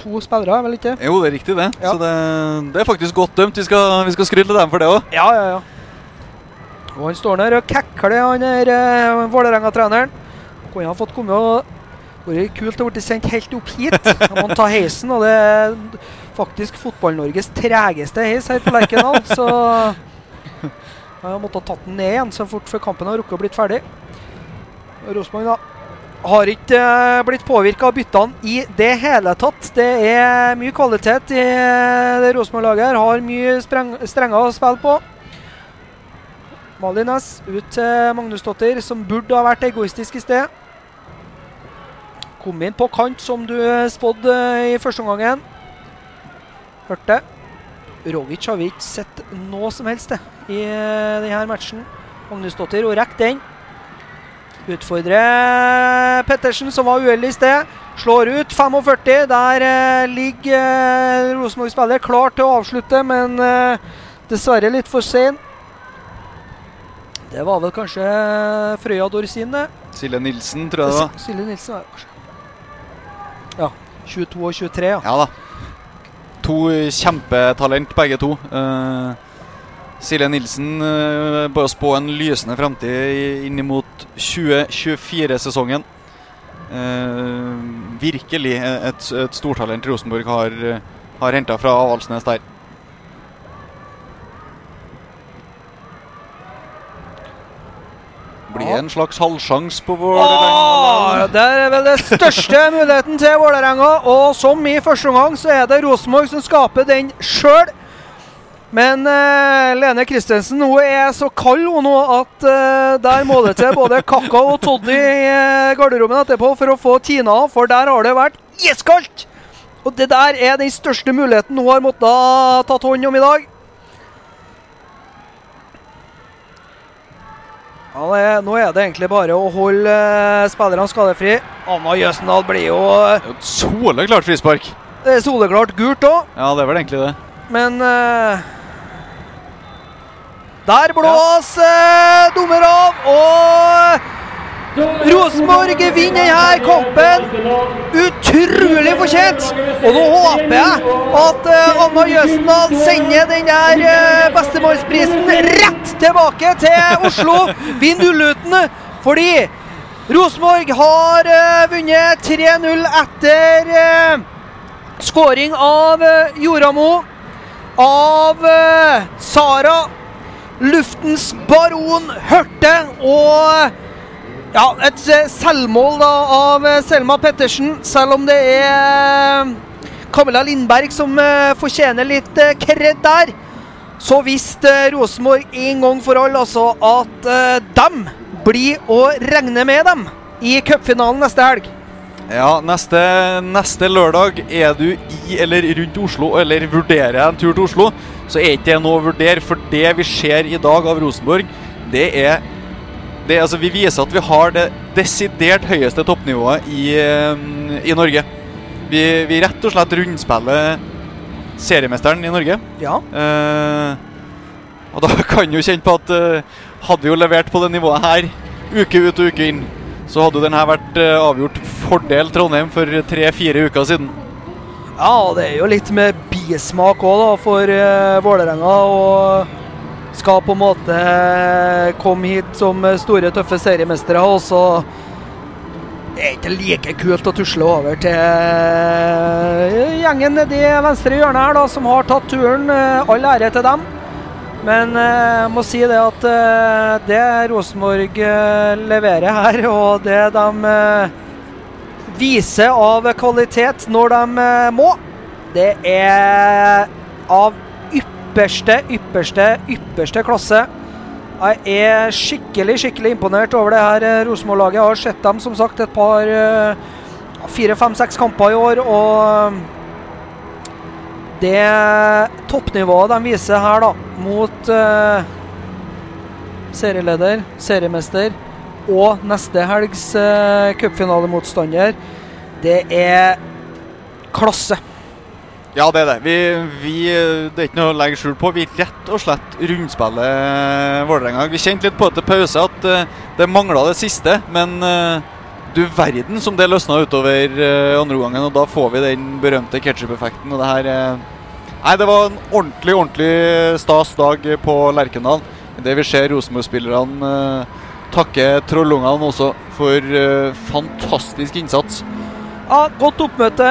to spillere, vel ikke? Jo, det er riktig, det. Ja. Så det, det er faktisk godt dømt. Vi skal, vi skal skryte dem for det òg. Ja, ja, ja. Og han står der og kekler, han der uh, Vålerenga-treneren. Kunne ha fått komme og vært kult å bli sendt helt opp hit. Han må ta heisen, og det er faktisk Fotball-Norges tregeste heis her på Lerkendal. Så jeg måtte ha tatt den ned igjen så fort før kampen har rukket å blitt ferdig. Rosenborg da har ikke eh, blitt påvirka av byttene i det hele tatt. Det er mye kvalitet i det Rosenborg-laget her. Har mye strenger å spille på. Malin Næss ut til Magnusdottir, som burde ha vært egoistisk i sted. Kom inn på kant, som du spådde i første omgangen. Hørte. Rovic har vi ikke sett noe som helst det, i eh, denne matchen. Magnusdottir, og rekker den. Utfordrer Pettersen, som var uheldig i sted. Slår ut 45. Der eh, ligger eh, Rosenborg-spiller klar til å avslutte, men eh, dessverre litt for sen. Det var vel kanskje Frøya Dorsin, det. Silje Nilsen, tror jeg det var. S- Silje Nilsen var kanskje. Ja. 22 og 23, ja. Ja da. To kjempetalent, begge to. Uh, Silje Nilsen uh, bare spå en lysende fremtid i- inn mot 2024-sesongen. Uh, virkelig et, et stortalent Rosenborg har, har henta fra Avaldsnes der. Blir en slags halvsjanse på Vålerenga. det er vel den største muligheten til Vålerenga. Og som i første omgang, så er det Rosenborg som skaper den sjøl. Men uh, Lene Christensen hun er så kald hun nå at uh, der må det til både Kakka og toddy i eh, garderoben etterpå for å få tina av, for der har det vært iskaldt! Og det der er den største muligheten hun har måttet ha tatt hånd om i dag. Ja, det nå er det egentlig bare å holde eh, spillerne skadefri. Anna Jøsendal blir jo eh, Soleklart frispark. det er soleklart gult òg, Ja, det er vel egentlig det. men uh, Der blås ja. dommer av, og Rosenborg vinner denne kampen utrolig fortjent. Og nå håper jeg at eh, Anna Jøsendal sender den der uh, bestemannsprisen rett tilbake til Oslo. Vinn nuller fordi Rosenborg har eh, vunnet 3-0 etter skåring av Joramo. Av eh, Sara. Luftens baron Hørte og ja, et eh, selvmål da av eh, Selma Pettersen, selv om det er eh, Camilla Lindberg som fortjener litt kred der. Så visste Rosenborg en gang for alle altså at dem blir å regne med dem i cupfinalen neste helg. Ja, neste, neste lørdag er du i eller rundt Oslo eller vurderer en tur til Oslo, så er ikke det noe å vurdere. For det vi ser i dag av Rosenborg, det er det, altså, Vi viser at vi har det desidert høyeste toppnivået i, eh, i Norge. Vi, vi rett og slett rundspiller seriemesteren i Norge. Ja. Eh, og da kan jo kjenne på at eh, hadde vi jo levert på det nivået her uke ut og uke inn, så hadde jo den her vært eh, avgjort fordel Trondheim for tre-fire uker siden. Ja, det er jo litt med bismak òg, da, for uh, Vålerenga. Og skal på en måte eh, komme hit som eh, store, tøffe seriemestere. Og så det er ikke like kult å tusle over til eh, gjengen nedi venstre hjørne her, da, som har tatt turen. All ære til dem. Men jeg må si det at det Rosenborg leverer her, og det de viser av kvalitet når de må, det er av ypperste, ypperste, ypperste klasse. Jeg er skikkelig skikkelig imponert over det her eh, Rosenborg-laget. Har sett dem som sagt et par eh, fire, fem, seks kamper i år. Og det toppnivået de viser her, da, mot uh, serieleder, seriemester og neste helgs uh, cupfinalemotstander, det er klasse. Ja, det er det. Vi, vi, det er ikke noe å legge skjul på. Vi rett og slett rundspiller Vålerenga. Vi kjente litt på det til pause at eh, det mangla det siste, men eh, du verden som det løsna utover andre omgangen, og da får vi den berømte ketsjup-effekten. Det her eh, Nei, det var en ordentlig, ordentlig stas dag på Lerkendal. Det vi ser Rosenborg-spillerne takke trollungene også for eh, fantastisk innsats. Ja, Godt oppmøte.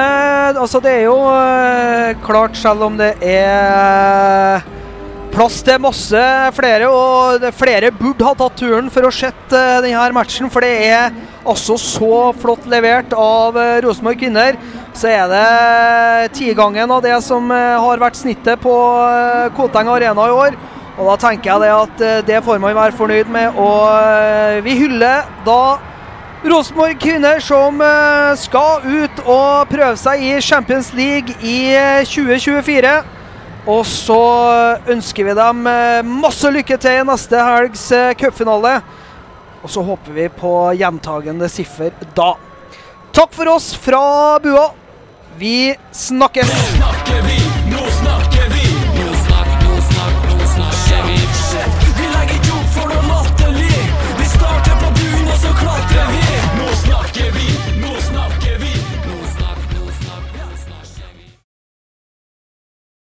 Altså, det er jo eh, klart, selv om det er plass til masse flere, og flere burde ha tatt turen for å sett eh, denne matchen, for det er altså så flott levert av eh, Rosenborg kvinner. Så er det tigangen av det som eh, har vært snittet på Koteng Arena i år. Og da tenker jeg det at det får man være fornøyd med. Og vi hyller da Rosenborg kvinner som eh, skal ut og prøve seg i Champions League i eh, 2024. Og så ønsker vi dem eh, masse lykke til i neste helgs eh, cupfinale. Og så håper vi på gjentagende siffer da. Takk for oss fra Bua. Vi snakkes! Snakker vi